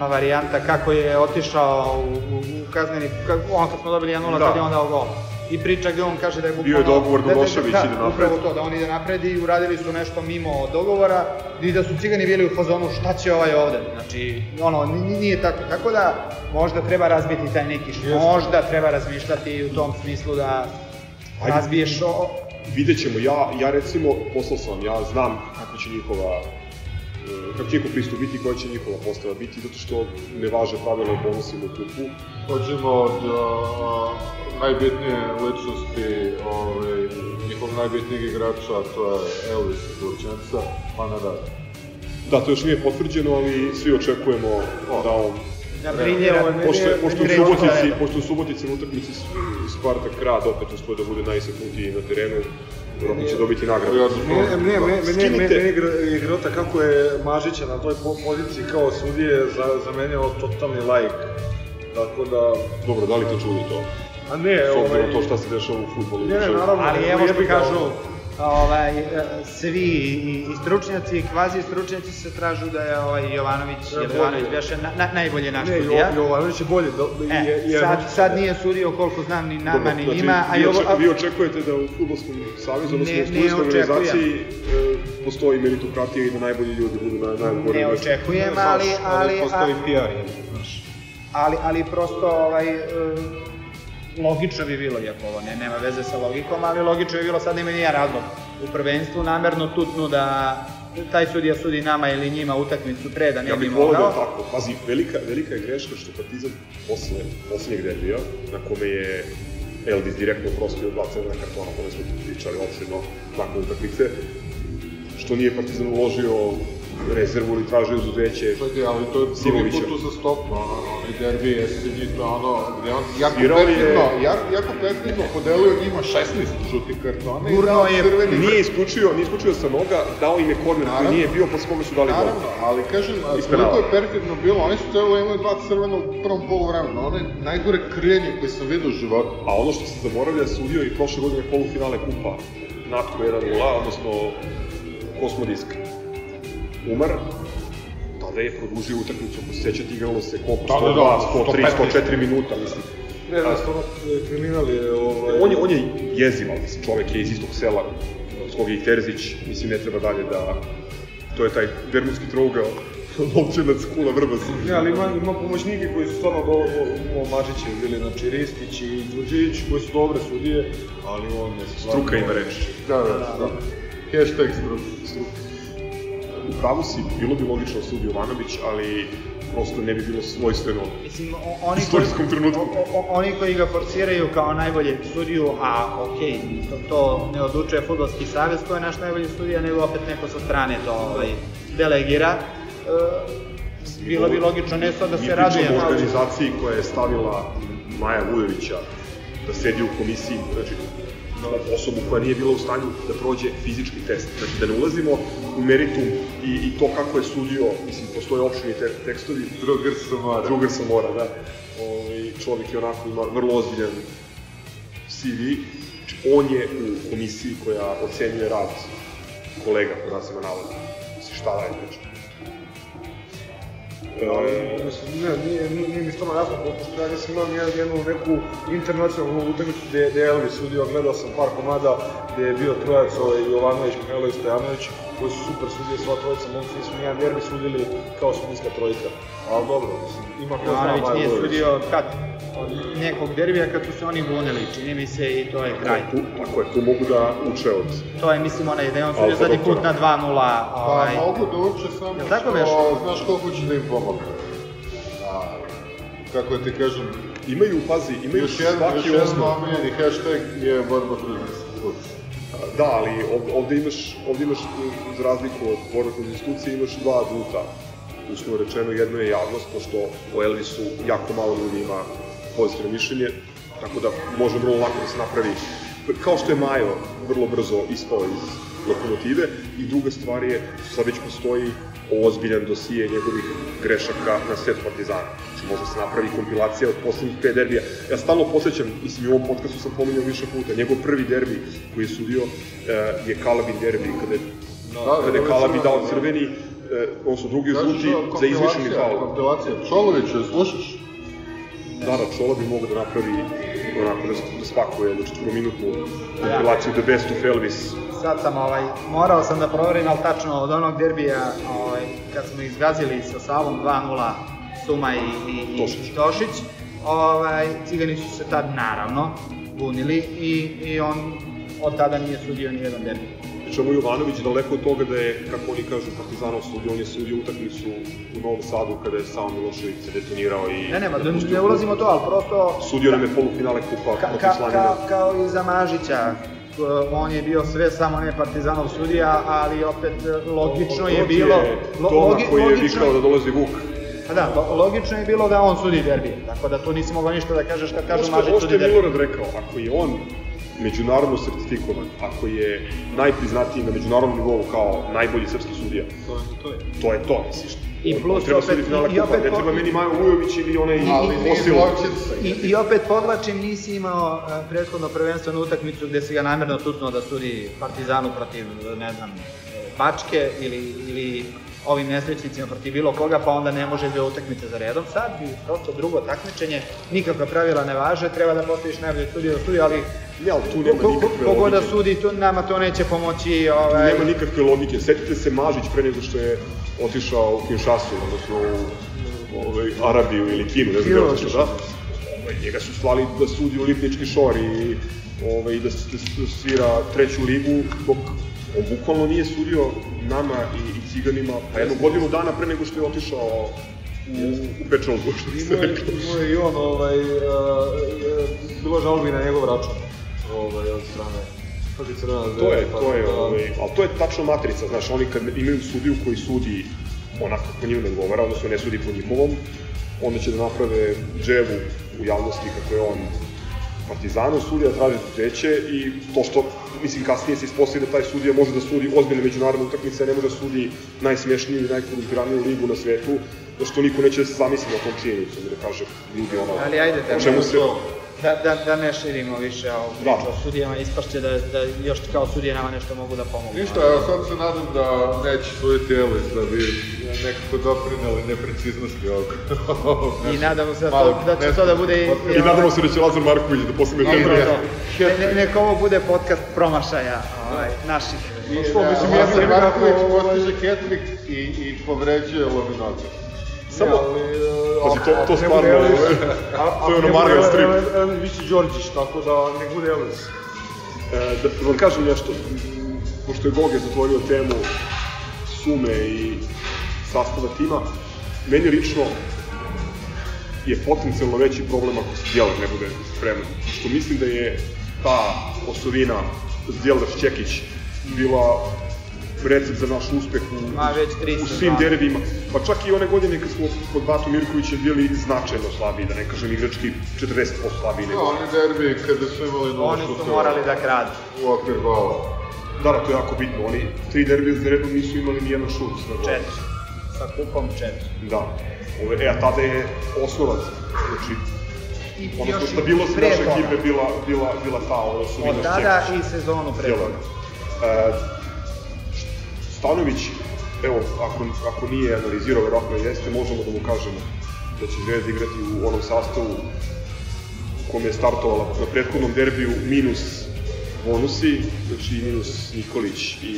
Varijanta kako je otišao u, u, u kazneni, on kad smo dobili 1-0,
Da.
tad je on dao gol. I priča gde on kaže da je bukvalno...
Bio je dogovor da
da-
ide napred.
Upravo to, da on ide napred i uradili su nešto mimo dogovora i da su cigani bili u fazonu šta će ovaj ovde. Znači, ono, ni- nije tako. Tako da, možda treba razbiti taj neki š... Možda treba razmišljati u tom smislu da
Ajde.
razbiješ o,
Vidjet ćemo, ja, ja recimo, poslao sam ja znam kako će njihova kako će njihov pristup biti, koja će njihova postava biti, zato što ne važe pravila o bonusima u kupu.
Pođemo od a, najbitnije ličnosti, ovaj, njihov najbitnijeg igrača, a to je Elvis Turčanca, pa nadalje.
Da, to još nije potvrđeno, ali svi očekujemo da on
Da briljira.
Pošto, pošto, u. Subotici, pošto u Subotici na utakmici Spartak Grad opet uspio da bude najistaknutiji na terenu, vjerojatno će dobiti nagradu.
Ja
mene, mene, mene,
Skinite.
mene igra, igrota kako je Mažića na toj po- poziciji kao sudije za, za mene je totalni lajk. Tako da,
Dobro, da li te čudi to?
a ne,
S obzirom
ovaj,
to šta se dešava u futbolu.
Ne, ne, naravno.
Ali evo što kažu. Ovaj, e, svi i, i stručnjaci i kvazi stručnjaci se tražu da je ovaj Jovanović,
Ne,
jer Jovanović beše na, na, najbolje naš
Ne,
sudija.
Jo- Jovanović je bolje. Da,
E,
je, je,
sad, sad nije sudio koliko znam ni nama
Dobro,
ni
znači,
njima, a
vi,
Jovo,
oče, vi očekujete da u futbolskom savezu, odnosno
Ne-
u
ne
studijskoj organizaciji e, postoji meritokratija i da najbolji ljudi budu na najbolji
ne očekujem, ali, ali,
postoji
ali,
PR, je, znaš.
ali, ali prosto ovaj, e, logično bi bilo, iako ovo ne, nema veze sa logikom, ali logično bi bilo, sad nema nijedan razlog u prvenstvu, namerno tutnu da taj sudija sudi nama ili njima utakmicu pre da ne
Ja
bi
bih volio da je
mogao.
tako. Pazi, velika, velika je greška što Partizan posle poslednjeg derbija, na kome je Elvis direktno prostio dva crvena kartona, kome smo pričali opširno nakon utakmice, što nije Partizan uložio rezervu ili tražio izuzeće.
Čekaj, ali to je prvi put uzastopno, ono, onaj derbi je to ono, gde on jako
Svirao je-
perfidno, jako, jako perfidno podelio njima 16 žutih kartona i dao
je-
crveni
Nije isključio, nije isključio sa noga, dao im je korner koji nije bio, posle kome su dali gol.
Naravno, ali kažem, koliko je perfidno bilo, oni su celo imali dva crvena u prvom poluvremenu, ono je najgore krljenje koje sam vidio u životu.
A ono što se zaboravlja, sudio i prošle godine polufinale kupa Natko 1-0, odnosno Kosmodisk. Umar, tada je produžio utakmicu, ako se sećate, igralo se koliko,
Da, da,
102,
da,
103,
115.
104 minuta, mislim.
Ne, ne, stvarno e, kriminal je... Ovaj,
On je, on je jezival, mislim, čovek je iz istog sela, svog je i Terzić, mislim, ne treba dalje da... To je taj bermudski trougao, (laughs) Lovčenac, Kula, Vrbas.
Ne, ali ima, ima pomoćnike koji su stvarno do, do, do Mažiće bili, znači Ristić i Đurđević, koji su dobre sudije, ali on je stvarno...
Struka ima reč.
Da, da, da. Hashtag struk.
U pravu si, bilo bi logično da sudi Jovanović, ali prosto ne bi bilo svojstveno
Mislim, o- oni koji,
istorijskom trenutku.
o- o- oni koji ga forsiraju kao najbolje sudiju, a okej, to, to ne odlučuje futbolski savez, ko je naš najbolji sudija, nego opet neko sa strane to ovaj, delegira. E, bilo bi logično ne sad da
Mi
se radujemo.
pričamo o organizaciji koja je stavila Maja Vujovića da sedi u komisiji, znači na osobu koja nije bila u stanju da prođe fizički test. Znači da ne ulazimo u meritum i, i to kako je sudio, mislim, postoje opštini te, tekstovi,
Drugar Samara.
drugar sa mora, da. Ovaj, čovjek je onako ima vrlo ozbiljan CV. Znači, on je u komisiji koja ocenjuje rad kolega, kod nas ima navod. Mislim, šta da je, znači.
Ali, mislim, ne, nije, nije, nije mi stvarno jasno, pošto ja nisam imao nijednu, jednu neku internacionalnu utakmicu gde, gde je Elvis sudio, gledao sam par komada gde je bio trojac ovaj, Jovanović, Mihajlović, Stojanović, koji su super sudije, sva trojica, momci nisu nijedan derbi sudili kao sudijska trojka. Ali dobro, mislim, ima ko zna
Jovanović nije sudio kad? Od nekog derbija kad su se oni bunili, čini mi se i to je kraj.
Tu, tako je, tu mogu da uče od...
To je, mislim, onaj da je on sudio zadnji put na 2-0.
Pa
Ovaj,
mogu da uče samo
Jel tako
što, znaš koliko će da im pomogne. Kako da ti kažem,
Imaju, pazi, imaju
još jedan, još
svaki
jedan
osnov.
omiljeni hashtag je borba protiv.
Da, ali ovde, imaš, ovde imaš, za razliku od borbe protiv institucije, imaš dva aduta. Uslovno rečeno, jedno je javnost, pošto o Elvisu jako malo ljudi ima pozitivno mišljenje, tako da može vrlo lako da se napravi, kao što je Majo vrlo brzo ispao iz lokomotive, i druga stvar je, sad već postoji ozbiljan dosije njegovih grešaka na sred Partizana. Znači može se napravi kompilacija od poslednjih pet derbija. Ja stalno posjećam, mislim i u ovom podcastu sam pominjao više puta, njegov prvi derbi koji je sudio eh, je Kalabin derbi, kada je,
Da,
kada je
da,
Kalabi
da,
dao
da.
crveni, eh, odnosno drugi
Kažeš
žuti za
kompilacija,
faul.
Kompilacija, Čolović, slušaš?
Da, da, Čola bi mogao da napravi onako da, da spakuje jednu četvrominutnu kompilaciju The Best of Elvis.
sad sam ovaj, morao sam da proverim, ali tačno od onog derbija, ovaj, kad smo izgazili sa Savom 2-0 Suma i, i, i
Tošić.
Tošić, ovaj, Cigani su se tad naravno bunili i, i on od tada nije sudio ni jedan derbi.
Pričamo Jovanović daleko od toga da je, kako oni kažu, Partizanov sudio, on je sudio utakmicu u Novom Sadu kada je Savo Milošević se detonirao i...
Ne, nema, da ne ulazimo to, ali prosto...
Sudio nam je polufinale kupa
Ka,
protiv
ka,
Slanina.
ka, kao i za Mažića, on je bio sve samo ne Partizanov sudija, ali opet e, logično je bilo... lo-
Toma
logi-
koji je vikao da dolazi Vuk.
Pa da, lo- logično je bilo da on sudi derbi, tako da tu nisi mogao ništa da kažeš kad kažu
Ovo što,
Mažić
ovo što
sudi
je
derbi.
Milorad rekao, ako je on međunarodno sertifikovan, ako je najpriznatiji na međunarodnom nivou kao najbolji srpski sudija,
To je to. Je.
to je to, misliš.
I plus
on treba
opet- i- i opet
ne treba meni Majo Vujović ili onaj Fosil.
zločinca.
I, I opet podlačim, nisi imao e, prethodno prvenstvenu utakmicu gde si ga namerno tutnuo da sudi Partizanu protiv, ne znam, Bačke ili, ili ovim nesrećnicima protiv bilo koga, pa onda ne može dve utakmice za redom. Sad bi prosto drugo takmičenje, nikakva pravila ne važe, treba da postaviš najbolje sudije da sudi, ali
ali tu nema
ko- ko-
nikakve
kogo da
logike.
sudi, to, nama to neće pomoći.
Tu
Ovaj,
nema nikakve logike. Setite se Mažić pre nego što je otišao u Kinshasu, odnosno u ovaj, Arabiju ili Kinu, ne znam gde otišao, da? Ovaj, njega su slali da sudi u Lipnički šor i ovaj, da, da, da svira treću ligu, dok on bukvalno nije sudio nama i, i ciganima, pa jednu godinu dana pre nego što je otišao u, u Pečalbu, što bi se rekao.
imao je i on, ovaj, uh, bilo žalbi na njegov račun, ovaj, od strane Crvena zvezda.
To je, to je, ovaj, ali to je tačno matrica, znaš, oni kad imaju sudiju koji sudi onako kako njima ne odgovara, odnosno ne sudi po njihovom, onda će da naprave dževu u javnosti kako je on Partizanu sudija, traže izuzeće i to što, mislim, kasnije se ispostavi da taj sudija može da sudi ozbiljne međunarodne utakmice, ne može da sudi najsmešniju i najkorumpiraniju ligu na svetu, da što niko neće da se zamisli na tom činjenicom i da kaže, ljudi, ono,
Ali ajde,
o čemu se...
da, da, da ne širimo više o
Da.
priču o sudijama, ispašće da, da još kao sudije nama nešto mogu da pomogu.
Ništa, evo sad se nadam da neće suditi Elis, da bi nekako doprineli nepreciznosti ovog.
I nadamo se da, to, da će to da bude i,
I nadamo se da će Lazar Marković da
Dobro,
tempo.
da.
Ne, ne, neka ovo bude podcast promašaja ovaj, naših.
Pa što, mislim,
ja sam
sam
Marković postiže ketrik i, i povređuje Lominoza.
Samo-
ali, e,
Pazi, to- to stvarno, (laughs) to je ono Marvel strip.
Vići Đorđić, tako da ne bude Elvis.
E, da vam kažem nešto, pošto je Goge zatvorio temu sume i sastava tima, meni lično je potencijalno veći problem ako Zdjelar ne bude spreman. Što mislim da je ta osovina Zdjelar Šćekić bila recept za naš uspeh u,
Ma, već tri
u
sezone.
svim derbima. Pa čak i one godine kad smo kod Batu Mirkovića bili značajno slabiji, da ne kažem igrački 40% slabiji nego.
oni derbi kada su imali nula
Oni su morali da kradu.
u okvir gola.
Da, da, to je jako bitno. Oni tri derbija za redom nisu imali ni jedan šut.
Četiri. Sa kupom četiri.
Da. Ove, e, a tada je osnovac, znači,
I još i
stabilnost naše ekipe bila, bila, bila ta, ono su
Od tada i sezonu pre toga.
E, Stanović, evo, ako, ako nije analizirao, verovatno jeste, možemo da mu kažemo da će Zvezda igrati u onom sastavu u kom je startovala na prethodnom derbiju minus bonusi, znači minus Nikolić i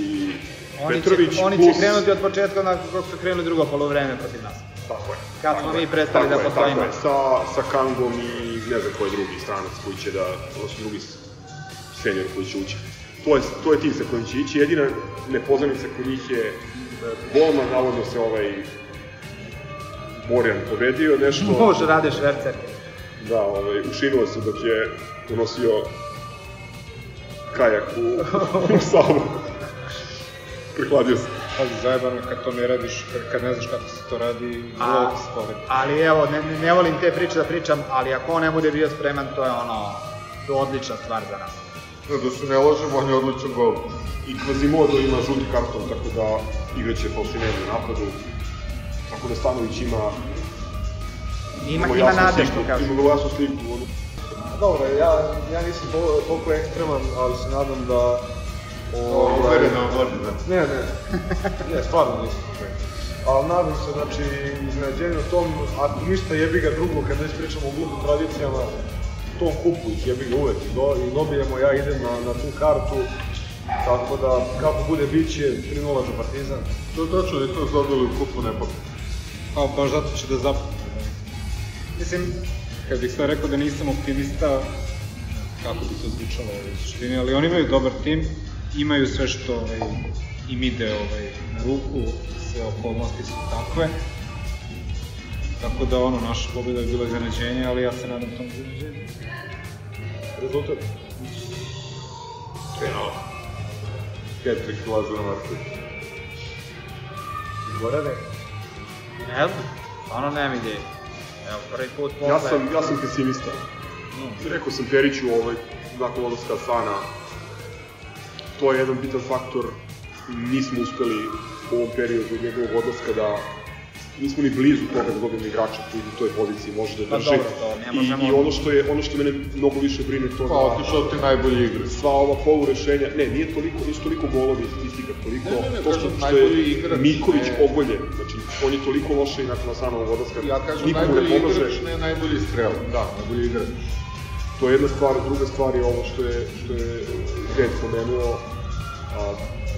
Oni
Petrović,
će, oni
plus...
će krenuti od početka onako kako su krenuli drugo polovreme protiv nas.
Tako je.
Kad smo mi prestali da postojimo.
Tako je, sa, sa Kangom i ne znam koji drugi stranac koji će da, odnosno drugi senior koji će ući. To je, to je tim sa kojim će ići. Jedina nepoznanica kod njih je e, Bolman, navodno se ovaj Borjan povedio nešto. (laughs)
Može, rade švercer.
Da, ovaj, ušinuo se dok je unosio kajak u, u (laughs) Savu. Prihladio se.
Pazi, zajebano je kad to ne radiš, kad- ne znaš kako se to radi, ti se povedi.
ali evo, ne, ne- ne volim te priče da pričam, ali ako on ne bude bio spreman, to je ono, to odlična stvar za nas.
Da, da se ne lažemo, on je odličan gol.
I Kvazimodo ima žuti karton, tako da igraće Falšinelli u napadu. Tako da Stanović ima
Ima, ima nade, što kažu.
Ima vrlo jasnu sliku.
Dobro, ja, ja nisam tol- toliko ekstreman, ali se nadam da... ovaj,
Uvereno može, da.
Ne, ne, ne, stvarno nisam. Ali nadam se, znači, iznenađenje na tom, ako ništa jebi ga drugo, kad već pričamo o glupim tradicijama, tom kupu ih jebi ga uvek i, do, i dobijemo, ja idem na, na tu kartu, tako da, kako bude biće, 3-0 za Partizan.
To je točno, i to dobili u kupu ne papir.
Pa baš zato će da zapamte. Mislim, kad bih sve rekao da nisam optimista, kako bi to zvučalo u suštini, ali oni imaju dobar tim imaju sve što ovaj, im ide ovaj, na ruku, sve okolnosti su takve. Tako da ono, naša pobjeda je bila iznenađenje, ali ja se nadam tom iznenađenju.
Rezultat?
3-0. Hattrick Lazara Marković.
Gorane? Ne znam, stvarno nemam ideje. Evo, prvi put posle...
Ja sam, ja sam pesimista. Rekao sam Periću ovaj, nakon odlaska Sana, to je jedan bitan faktor. Nismo uspeli u ovom periodu njegovog odlaska da nismo ni blizu toga da dobijemo igrača koji u toj poziciji može da
Pa
drži.
dobro, to ne možemo-
I, I ono što je ono što mene mnogo više brine to
Pa,
da
otišao ti najbolji igrač.
sva ova polu rešenja, ne, nije toliko, nisu toliko golovi statistika, toliko
Ne, ne, ne,
to što, što je
igrač,
Miković
ne.
ogoljen, znači on je toliko loše i nakon Asanovog odlaska,
Ja kažem
nikomu ne
najbolji
pomaže.
igrač, ne najbolji strel. Da, najbolji igrač.
To je jedna stvar, druga stvar je ovo što je, što je Fred pomenuo, a,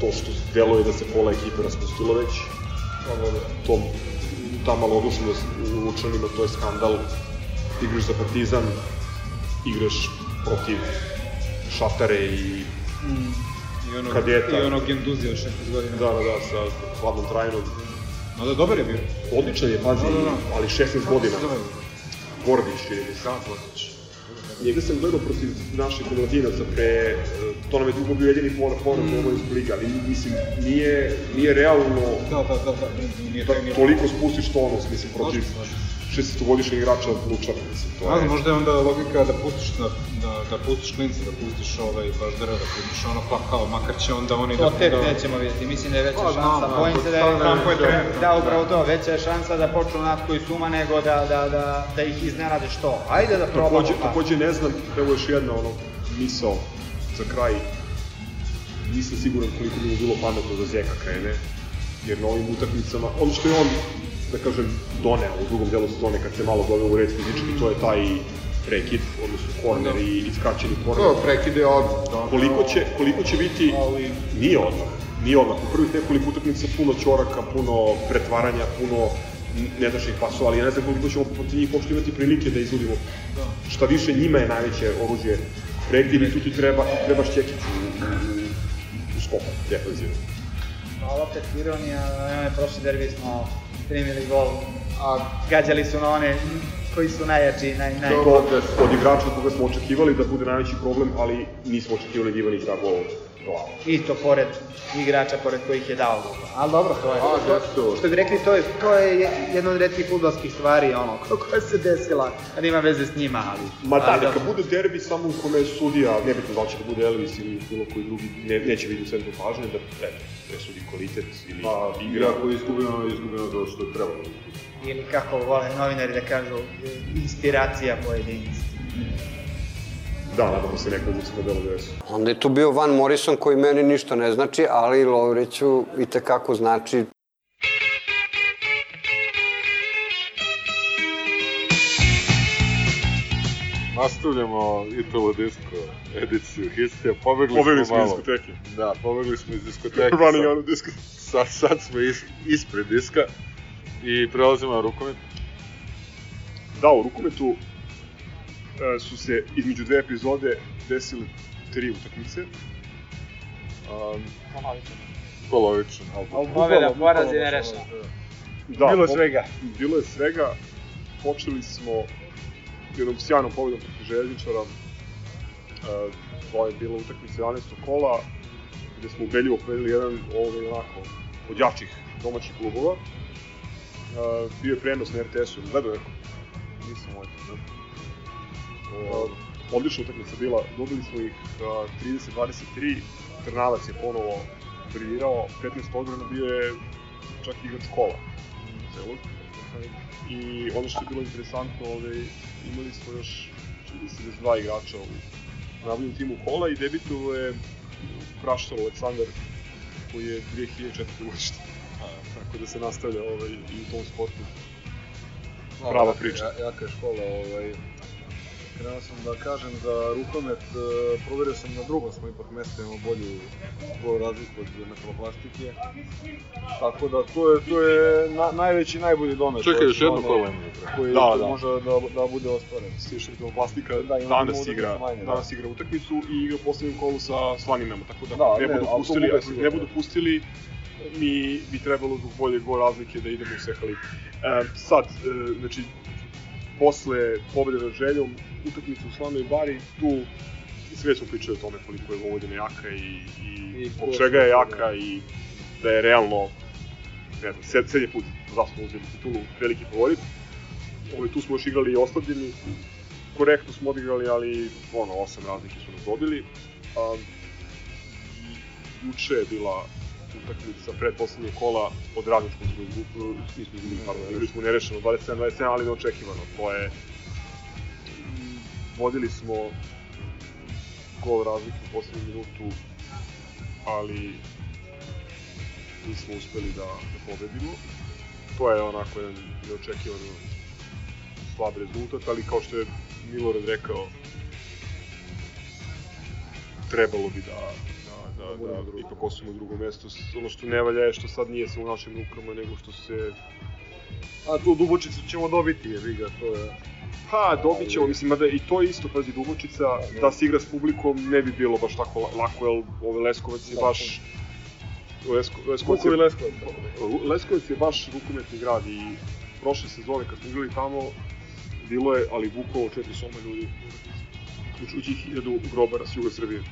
to što deluje da se pola ekipe raspustilo već, to, ta malodosnost u Lučanima, to je skandal, igraš za Partizan, igraš protiv Šatare i
I ono,
Kadeta.
I ono Genduzija od 16 godina.
da, da, da, sa hladnom trajinom.
Mada dobar je bio.
Odličan je, pazi,
Da, da, da.
ali 16 godina. Gordić, čini mi se njega sam gledao protiv naših omladinaca pre, e, to nam je dugo bio jedini poraz poraz u ovoj izbliga, ali mislim, nije, nije realno
da, da, da, da, nije,
da, toliko spustiš tonos, mislim, protiv... 60-godišnjeg igrača Lučara, mislim, to
Ali,
je...
možda je onda logika da pustiš, da, da, da pustiš klinca, da pustiš ovaj Baždara, da pustiš ono, pa kao, makar će onda oni
to da... Tek
da...
nećemo vidjeti, mislim da je veća
pa,
šansa,
znam,
bojim se da je,
Da, je trenutno,
da, upravo to, veća je šansa da počnu natko i suma nego da, da, da, da ih iznenade što. Ajde da probamo.
Takođe,
pa.
takođe ne znam, evo još jedna ono, misao za kraj, nisam siguran koliko bi mu bilo pametno da Zeka krene, jer na ovim utakmicama, ono što je on da kažem, doneo u drugom delu sezone kad se malo doveo u red fizički, to je taj prekid, odnosno korner i iskraćeni korner.
To prekide odmah. da.
Koliko će, koliko će biti,
Ali-
nije odmah, nije odmah. U prvih nekoliko utakmica puno ćoraka, puno pretvaranja, puno nedašnih pasova, ali ja ne znam koliko ćemo protiv njih uopšte imati prilike da izvodimo. Šta više, njima je najveće oružje prekid i tu ti treba, trebaš Čekić u, u, u skoku, defensivno.
Ali opet ironija, onaj prošli derbi smo primili gol, a gađali su na one koji su najjači, naj, naj...
Dobro.
To od igrača koga smo očekivali da bude najveći problem, ali nismo očekivali da Ivanić da gol glavu.
I to pored igrača pored kojih je dao gol. Ali dobro, to je,
A,
to, što bi rekli, to je, to je je- jedna od redkih futbolskih stvari, ono, (laughs) koja se desila, a nema veze s njima, ali...
Ma da, neka bude derbi samo u kome je sudija, nebitno da li će da bude Elvis ili bilo koji drugi, ne, neće biti u centru pažnje, da eto, presudi kvalitet ili
Pa,
igra.
iako je izgubljeno, izgubljeno zato što je trebalo.
Ili kako vole novinari da kažu, inspiracija pojedinca.
Da, nadamo se neko uvuci na Belo Vesu.
Onda je tu bio Van Morrison koji meni ništa ne znači, ali Lovriću i tekako znači
Nastavljamo Italo Disco ediciju Histija. Pobegli,
Pobegli
smo
smo iz
malo.
diskoteke.
Da, pobegli smo iz diskoteke. (laughs)
Running out of disco.
Sad, sad smo is, ispred diska i prelazimo na rukomet.
Da, u rukometu su se između dve epizode desile tri utakmice. Um,
Polovičan, ali
Ali pobjeda, poraz i nerešeno.
da,
Bilo je
po-
svega.
Bilo je svega. Počeli smo jednom sjajnom pobedom protiv železničara. E, to je bila utakmica 11. kola, gde smo ubedljivo pobedili jedan ovaj, onako, od jačih domaćih klubova. E, bio je prenos na RTS-u, gledao neko? Nisam ovaj ne. E, odlična utakmica bila, dobili smo ih a, 30-23, Trnavac je ponovo briljirao, 15 odbrana bio je čak igrač kola celog. I ono što je bilo interesantno, ovaj, imali smo još čini se da su dva igrača u najboljem timu kola i debitovao je Kraštov Aleksandar koji je 2004. godište. Tako da se nastavlja ovaj, i u tom sportu. Prava priča.
Ja, jaka je škola, ovaj,
krenuo sam da kažem da rukomet, e, proverio sam na drugom smo ipak mesto, imamo bolju, bolju razliku od metaloplastike. Tako da to je, to je na, najveći najbolji domet.
Čekaj, još jedno kolo imamo.
Koji,
Da, da.
može da, da bude ostvaren.
Stiša plastika
Da, imamo
danas igra,
manje, da.
danas igra utakmicu i igra poslednjem kolu sa Slaninama, tako da,
Da,
ne,
ne,
budu pustili, ih ne budu pustili, mi bi trebalo zbog bolje gol razlike da idemo u Sehali. E, sad, e, znači, posle pobede nad željom, utakmicu u Slanoj Bari, tu sve smo pričali o tome koliko je Vojvodina jaka i, i,
I ko-
čega je jaka i da je realno, ne znam, sed, sedje put zaslužno uzeli titulu, veliki favorit. Ovaj, tu smo još igrali i oslabljeni, korektno smo odigrali, ali ono, osam razlike su nas dobili. Um, juče je bila utakmica pred poslednje kola od radničkog zbog, nismo izgubili, pardon, igrali smo nerešeno 27-27, ali neočekivano. To je, vodili smo gol razlike u poslednju minutu, ali nismo uspeli da, da pobedimo. To je onako jedan neočekivano slab rezultat, ali kao što je Milorad rekao, trebalo bi da, da, da, da, da ipak osvojimo drugo mesto. Ono što ne valja je što sad nije samo u našim rukama, nego što se...
A tu Dubočicu ćemo dobiti, je ga, to je...
Pa, dobit ćemo, mislim, mada i to je isto, pazi, Dubočica, da se igra s publikom ne bi bilo baš tako la- lako, jer ovaj Leskovac je baš... Lesko, Leskovac je,
Leskovac.
Leskovac je baš rukometni grad i prošle sezone kad smo igrali tamo, bilo je, ali bukvalo 400 ljudi, uključujući hiljadu grobara s juga Srbije.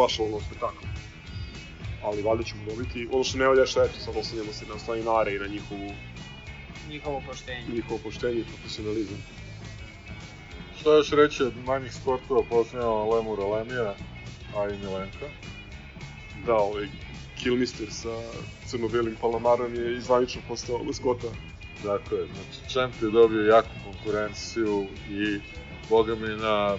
Baš ono spektakl. Ali valjda ćemo dobiti, ono što ne valja je što eto, sad oslanjamo se na staninare i na njihovu,
Njihovo poštenje.
njihovo poštenje i profesionalizam.
Šta još reći od manjih sportova, poznajemo Lemura Lemija, a i Milenka.
Da, ovaj Kilmister sa crno-belim palamarom je izvanično postao maskota.
Dakle, znači Champ je dobio jaku konkurenciju i boga mi na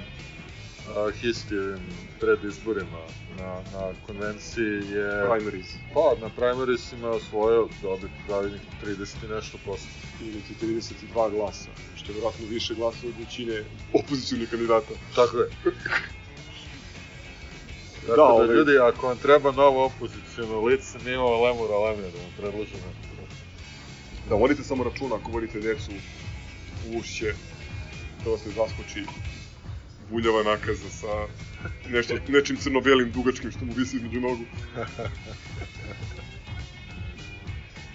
a, histijevim predizborima na, na konvenciji je...
Primaries.
Pa, na primarisima je osvojio dobit pravilnik 30 i nešto posto.
Ili ti 32 glasa, što je vjerojatno više glasa od većine opozicijnih kandidata.
Tako je. (laughs) Tako
Da,
da,
ovaj-
ljudi, ako vam treba novo opozicijno lice, mi imamo Lemura Lemija da vam predložimo.
Da vodite samo računa ako vodite decu u ušće, da vas ne zaskoči buljava nakaza sa nešto, nečim crno-belim dugačkim što mu visi između nogu.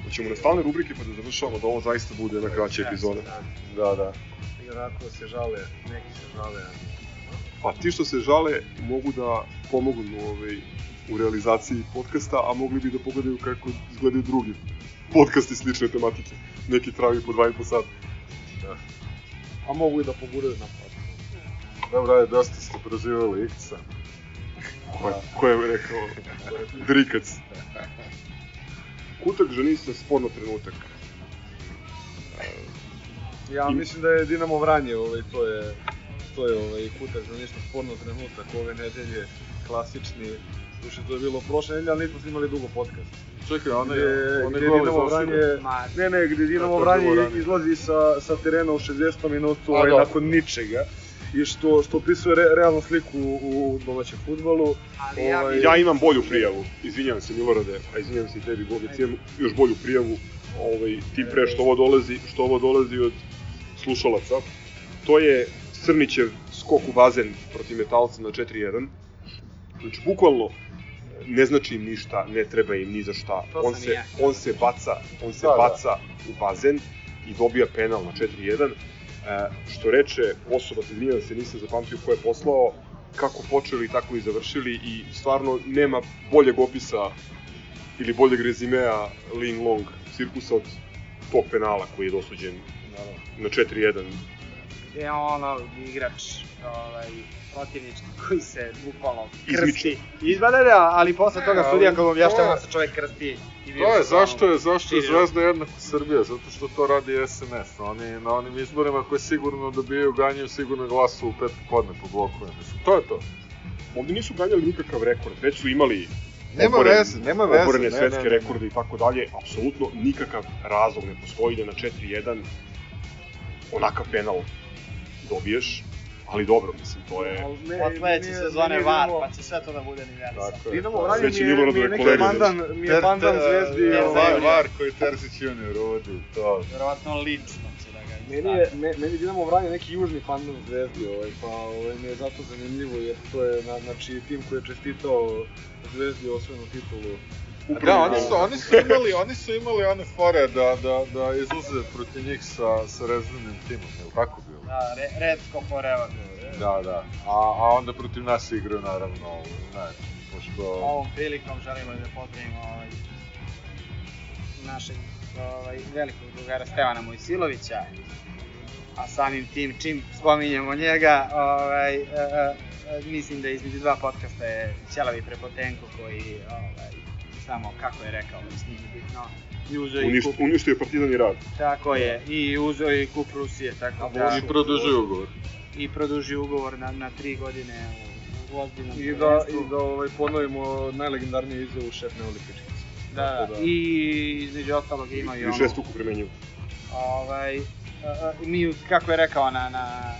Hoćemo na stalne rubrike pa da završavamo da ovo zaista bude jedna kraća epizoda.
Da, da. I onako se žale, neki se žale.
Pa ti što se žale mogu da pomognu ovaj, u realizaciji podcasta, a mogli bi da pogledaju kako izgledaju drugi podcasti slične tematike. Neki travi po dva i po sata.
A mogu i da poguraju na.
Dobro, ajde, dosta ste prozivali Ikca.
Ko je, ko je rekao Drikac? Kutak ženi se sporno trenutak.
Ja mislim da je Dinamo Vranje, ovaj, to je, to je ovaj, kutak nešto sporno trenutak ove nedelje, klasični, duše to je bilo prošle nedelje, ali nismo snimali dugo podcast.
Čekaj, onaj,
Gde,
onaj
gde
gol
Dinamo Vranje, ne ne, gde Dinamo
je
Vranje izlazi sa, sa terena u 60. minutu, ovaj, nakon ničega i što, što opisuje re, realnu sliku u domaćem futbalu.
ali ja
Ovaj.
Ja imam bolju prijavu, izvinjavam se Milorade, a izvinjavam se i tebi Bogic, imam još bolju prijavu, ovaj, tim pre što ovo dolazi, što ovo dolazi od slušalaca. To je Srnićev skok u bazen protiv Metalca na 4-1. Znači, bukvalno, ne znači im ništa, ne treba im ni za šta.
To
On se,
ja.
on se baca, on se
Da, da.
baca u bazen i dobija penal na 4-1. E, što reče osoba, se izvinjam se, nisam zapamtio ko je poslao, kako počeli, tako i završili i stvarno nema boljeg opisa ili boljeg rezimea Ling Long cirkusa od tog penala koji je dosuđen na 4-1.
je ono igrač ovaj, protivnički koji se bukvalno
Izmiče.
krsti. Izbada da, ali posle toga
Ali
sudija kako objašnjava da se čovjek krsti. I
To je, zašto je, zašto je. Zvezda jednako Srbija? Zato što to radi SNS. Oni na onim izborima koje sigurno dobijaju, ganjaju sigurno glasu u pet popodne po blokovima. Mislim, to je to.
Ovde nisu ganjali nikakav rekord, već su imali
Nema
oborene-
veze, nema veze,
oborene
ne,
svetske
ne, ne.
rekorde i tako dalje, apsolutno nikakav razlog ne postoji da na 4-1 onakav penal dobiješ, ali dobro, mislim, to je...
Od sledeće sezone VAR, pa će sve to da bude nivelisano.
Tako je. Je.
Vranje mi je, mi je neki pandan, mi je pandan zvezdi. Ovaj,
Var, koji Terzić junior uvodi, to.
Verovatno lično će da ga
Meni je, me, meni Dinamo Vranje neki južni pandan zvezdi, ovaj, pa ovaj, mi je zato zanimljivo, jer to je, na, znači, tim koji je čestitao zvezdi osvojenu titulu.
Da, oni su, oni su imali, oni su imali one fore da, da, da izlaze protiv njih sa, sa rezervnim timom, je li tako?
Da, re, redko forever.
Da, da. A, a onda protiv nas igraju naravno, ne, pošto...
Ovom prilikom želimo da pozdravimo ovaj, našeg ovaj, velikog drugara Stevana Mojsilovića, a samim tim čim spominjemo njega, ovaj, e, e, e, mislim da između dva podcasta je Ćelavi Prepotenko koji ovaj, samo, kako je rekao, s njim je bitno, i uzeo i
Uništ,
kup,
uništio je partizan i rad.
tako je, i uzeo i kup Rusije, tako da,
I produžuju ugovor.
i produžio ugovor na, na tri godine u, u ozbiljnom
I da, i da ovaj, ponovimo najlegendarniju izjavu šef Neolipičkica.
Da, da,
da-
i između ostalog ima i
I
ono,
šest uku primenjivo.
ovaj, a, a, mi, kako je rekao na, na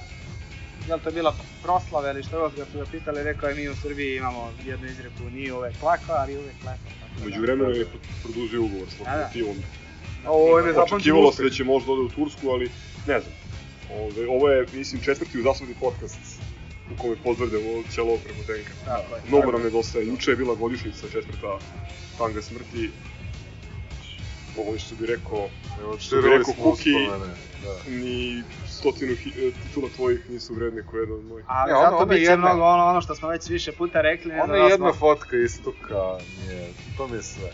je li to bila proslava ili što god ga su ga pitali, rekao je mi u Srbiji imamo jednu izreku, nije uvek plako, ali uvek lepo. tako da-
Među vremenu je produžio ugovor s
Da, da.
lokomotivom.
A ovo je
Očekivalo se da će možda ode u Tursku, ali ne znam. Ove, ovo je, mislim, četvrti uzaslovni podcast u kome pozdravljamo Ćelo Prepotenka.
Tako je.
Mnogo nam nedostaje. Juče je bila godišnjica četvrta tanga smrti. Ovo što bi rekao,
Evo,
što bi rekao Kuki.
Da.
ni stotinu e, titula tvojih nisu vredne koje jedan od mojih.
Ali
Ne, ono-
zato
ono
biće
jedna-
mnogo ono, ono što smo već više puta rekli. Ne
Ona je
da
jedna
smo-
fotka istoka, nije, to mi je sve.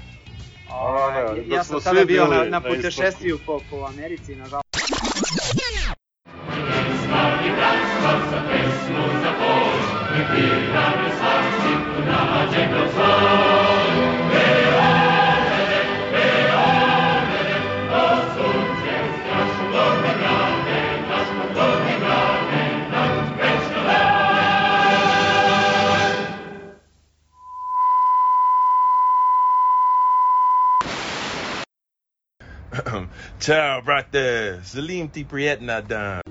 Ovaj,
Ona,
ja
dok
sam
smo
tada bio
bili
na, na
na
putešestviju po, po Americi, nažalost.
Ciao, brothers. Salim T. Priet Nadan.